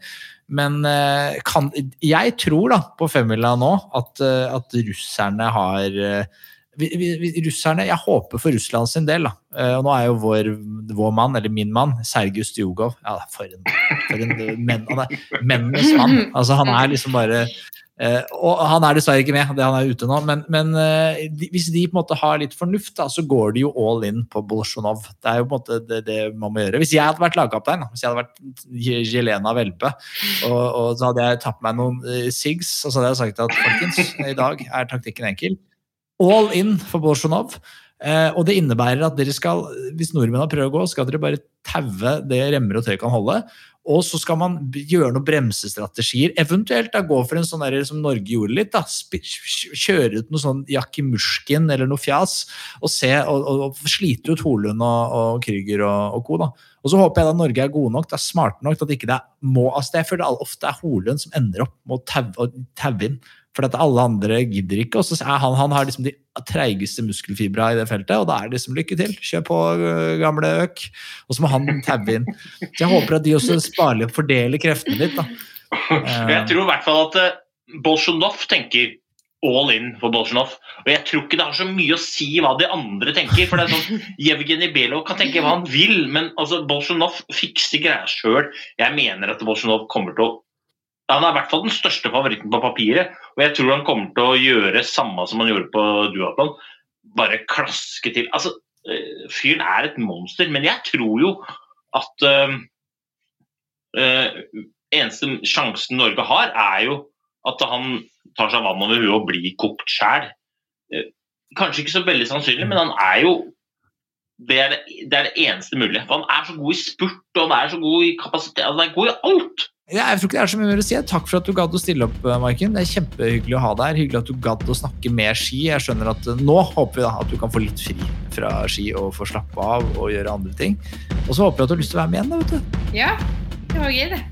Men eh, kan, jeg tror da på femmila nå at, eh, at russerne har eh, vi, vi, russerne, Jeg håper for Russland sin del. da. Og Nå er jo vår, vår mann, eller min mann, Sergej Stjugov ja, For en, en menn, han mennenes mann. Altså, han er liksom bare Og han er dessverre ikke med, det han er ute nå. Men, men eh, de, hvis de på en måte har litt fornuft, da, så går de jo all in på Bolsjunov. Det er jo på en måte det, det man må gjøre. Hvis jeg hadde vært lagkaptein, hvis jeg hadde vært Jelena Velpe, og, og så hadde jeg tatt meg noen uh, sigs, og så hadde jeg sagt at folkens, i dag er taktikken enkel all in for Bolsjunov. Eh, og det innebærer at dere skal, hvis nordmennene prøver å gå, skal dere bare taue det remmer og tøy kan holde. Og så skal man gjøre noen bremsestrategier. Eventuelt da gå for en sånn der, som Norge gjorde litt. da, Kjøre ut noe sånn Jakimushkin eller noe fjas. Og, se, og, og, og slite ut Holund og, og Krüger og, og co. da. Og så håper jeg da Norge er gode nok, det er smarte nok til at ikke det må, altså Jeg føler det ofte er Holund som ender opp med å taue inn. For at alle andre gidder ikke. Og så er han, han har liksom de treigeste muskelfibra i det feltet, og da er det liksom lykke til. Kjør på, øh, gamle øk. Og så må han taue inn. Så jeg håper at de også sparer og fordeler kreftene litt. da. <laughs> Jeg tror i hvert fall at uh, Bolsjunov tenker all in for Bolsjunov. Og jeg tror ikke det har så mye å si hva de andre tenker. for det er sånn, <laughs> Jevgenij Belov kan tenke hva han vil, men altså, Bolsjunov fikser greia sjøl. Jeg mener at Bolsjunov kommer til å han er i hvert fall den største favoritten på papiret. Og jeg tror han kommer til å gjøre samme som han gjorde på duatlon. Bare klaske til. Altså, øh, fyren er et monster, men jeg tror jo at øh, Eneste sjansen Norge har, er jo at han tar seg vann over huet og blir kokt sjæl. Kanskje ikke så veldig sannsynlig, men han er jo det er det, det er det, eneste mulige. For han er så god i spurt og han er så god i kapasitet. Han er god i alt. Ja, jeg tror ikke det er så mye mer å si. Takk for at du gadd å stille opp, eh, Maiken. Det er kjempehyggelig å ha deg her. Hyggelig at du gadd å snakke med ski. Jeg skjønner at eh, Nå håper vi da at du kan få litt fri fra ski og få slappe av og gjøre andre ting. Og så håper jeg at du har lyst til å være med igjen. da, vet du. Ja, det var gøy, det.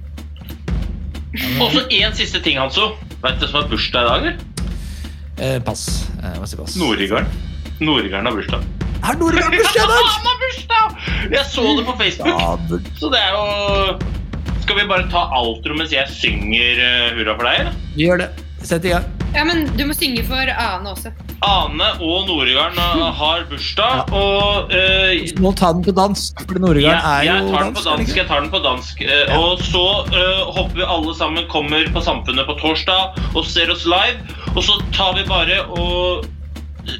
Og så én siste ting, Hanso. Vet du som har bursdag i dag, eller? Eh, pass. Eh, pass? Nordigarden. Nordigarden har bursdag. Har Nora bursdag i dag? <laughs> Han har bursdag! Jeg så det på Facebook. Så det er jo skal vi bare ta outro mens jeg synger uh, hurra for deg? eller? Vi gjør det. Sett i gang. Ja, men du må synge for Ane også. Ane og Nordgarden uh, har bursdag, ja. og uh, Må ta den på dansk, for Noregarden ja, er jo jeg tar den på dansk. Jeg tar den på dansk. Ja. Og så håper vi alle sammen kommer på Samfunnet på torsdag og ser oss live. Og så tar vi bare og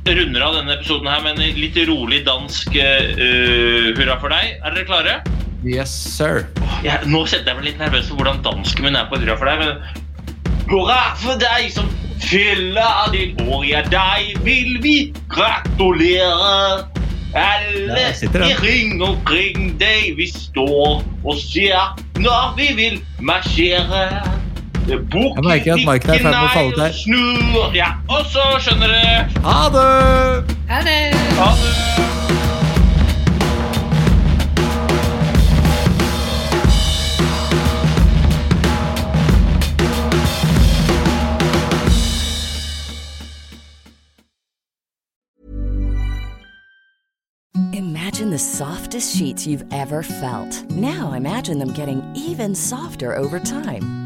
runder av denne episoden her med en litt rolig dansk hurra for deg. Er dere klare? Yes, sir. Jeg, nå kjente jeg meg litt nervøs for hvordan dansken min er på hurra for deg. Men hurra for deg som fyller ditt år, ja, deg vil vi gratulere. Alle i ring omkring deg vi står og ser når vi vil marsjere. Bukk Jeg merker at Marken er i ferd med å falle ut her. Snu Ja, og så skjønner dere Ha det! Ha det! Ha det! Imagine the softest sheets you've ever felt. Now imagine them getting even softer over time.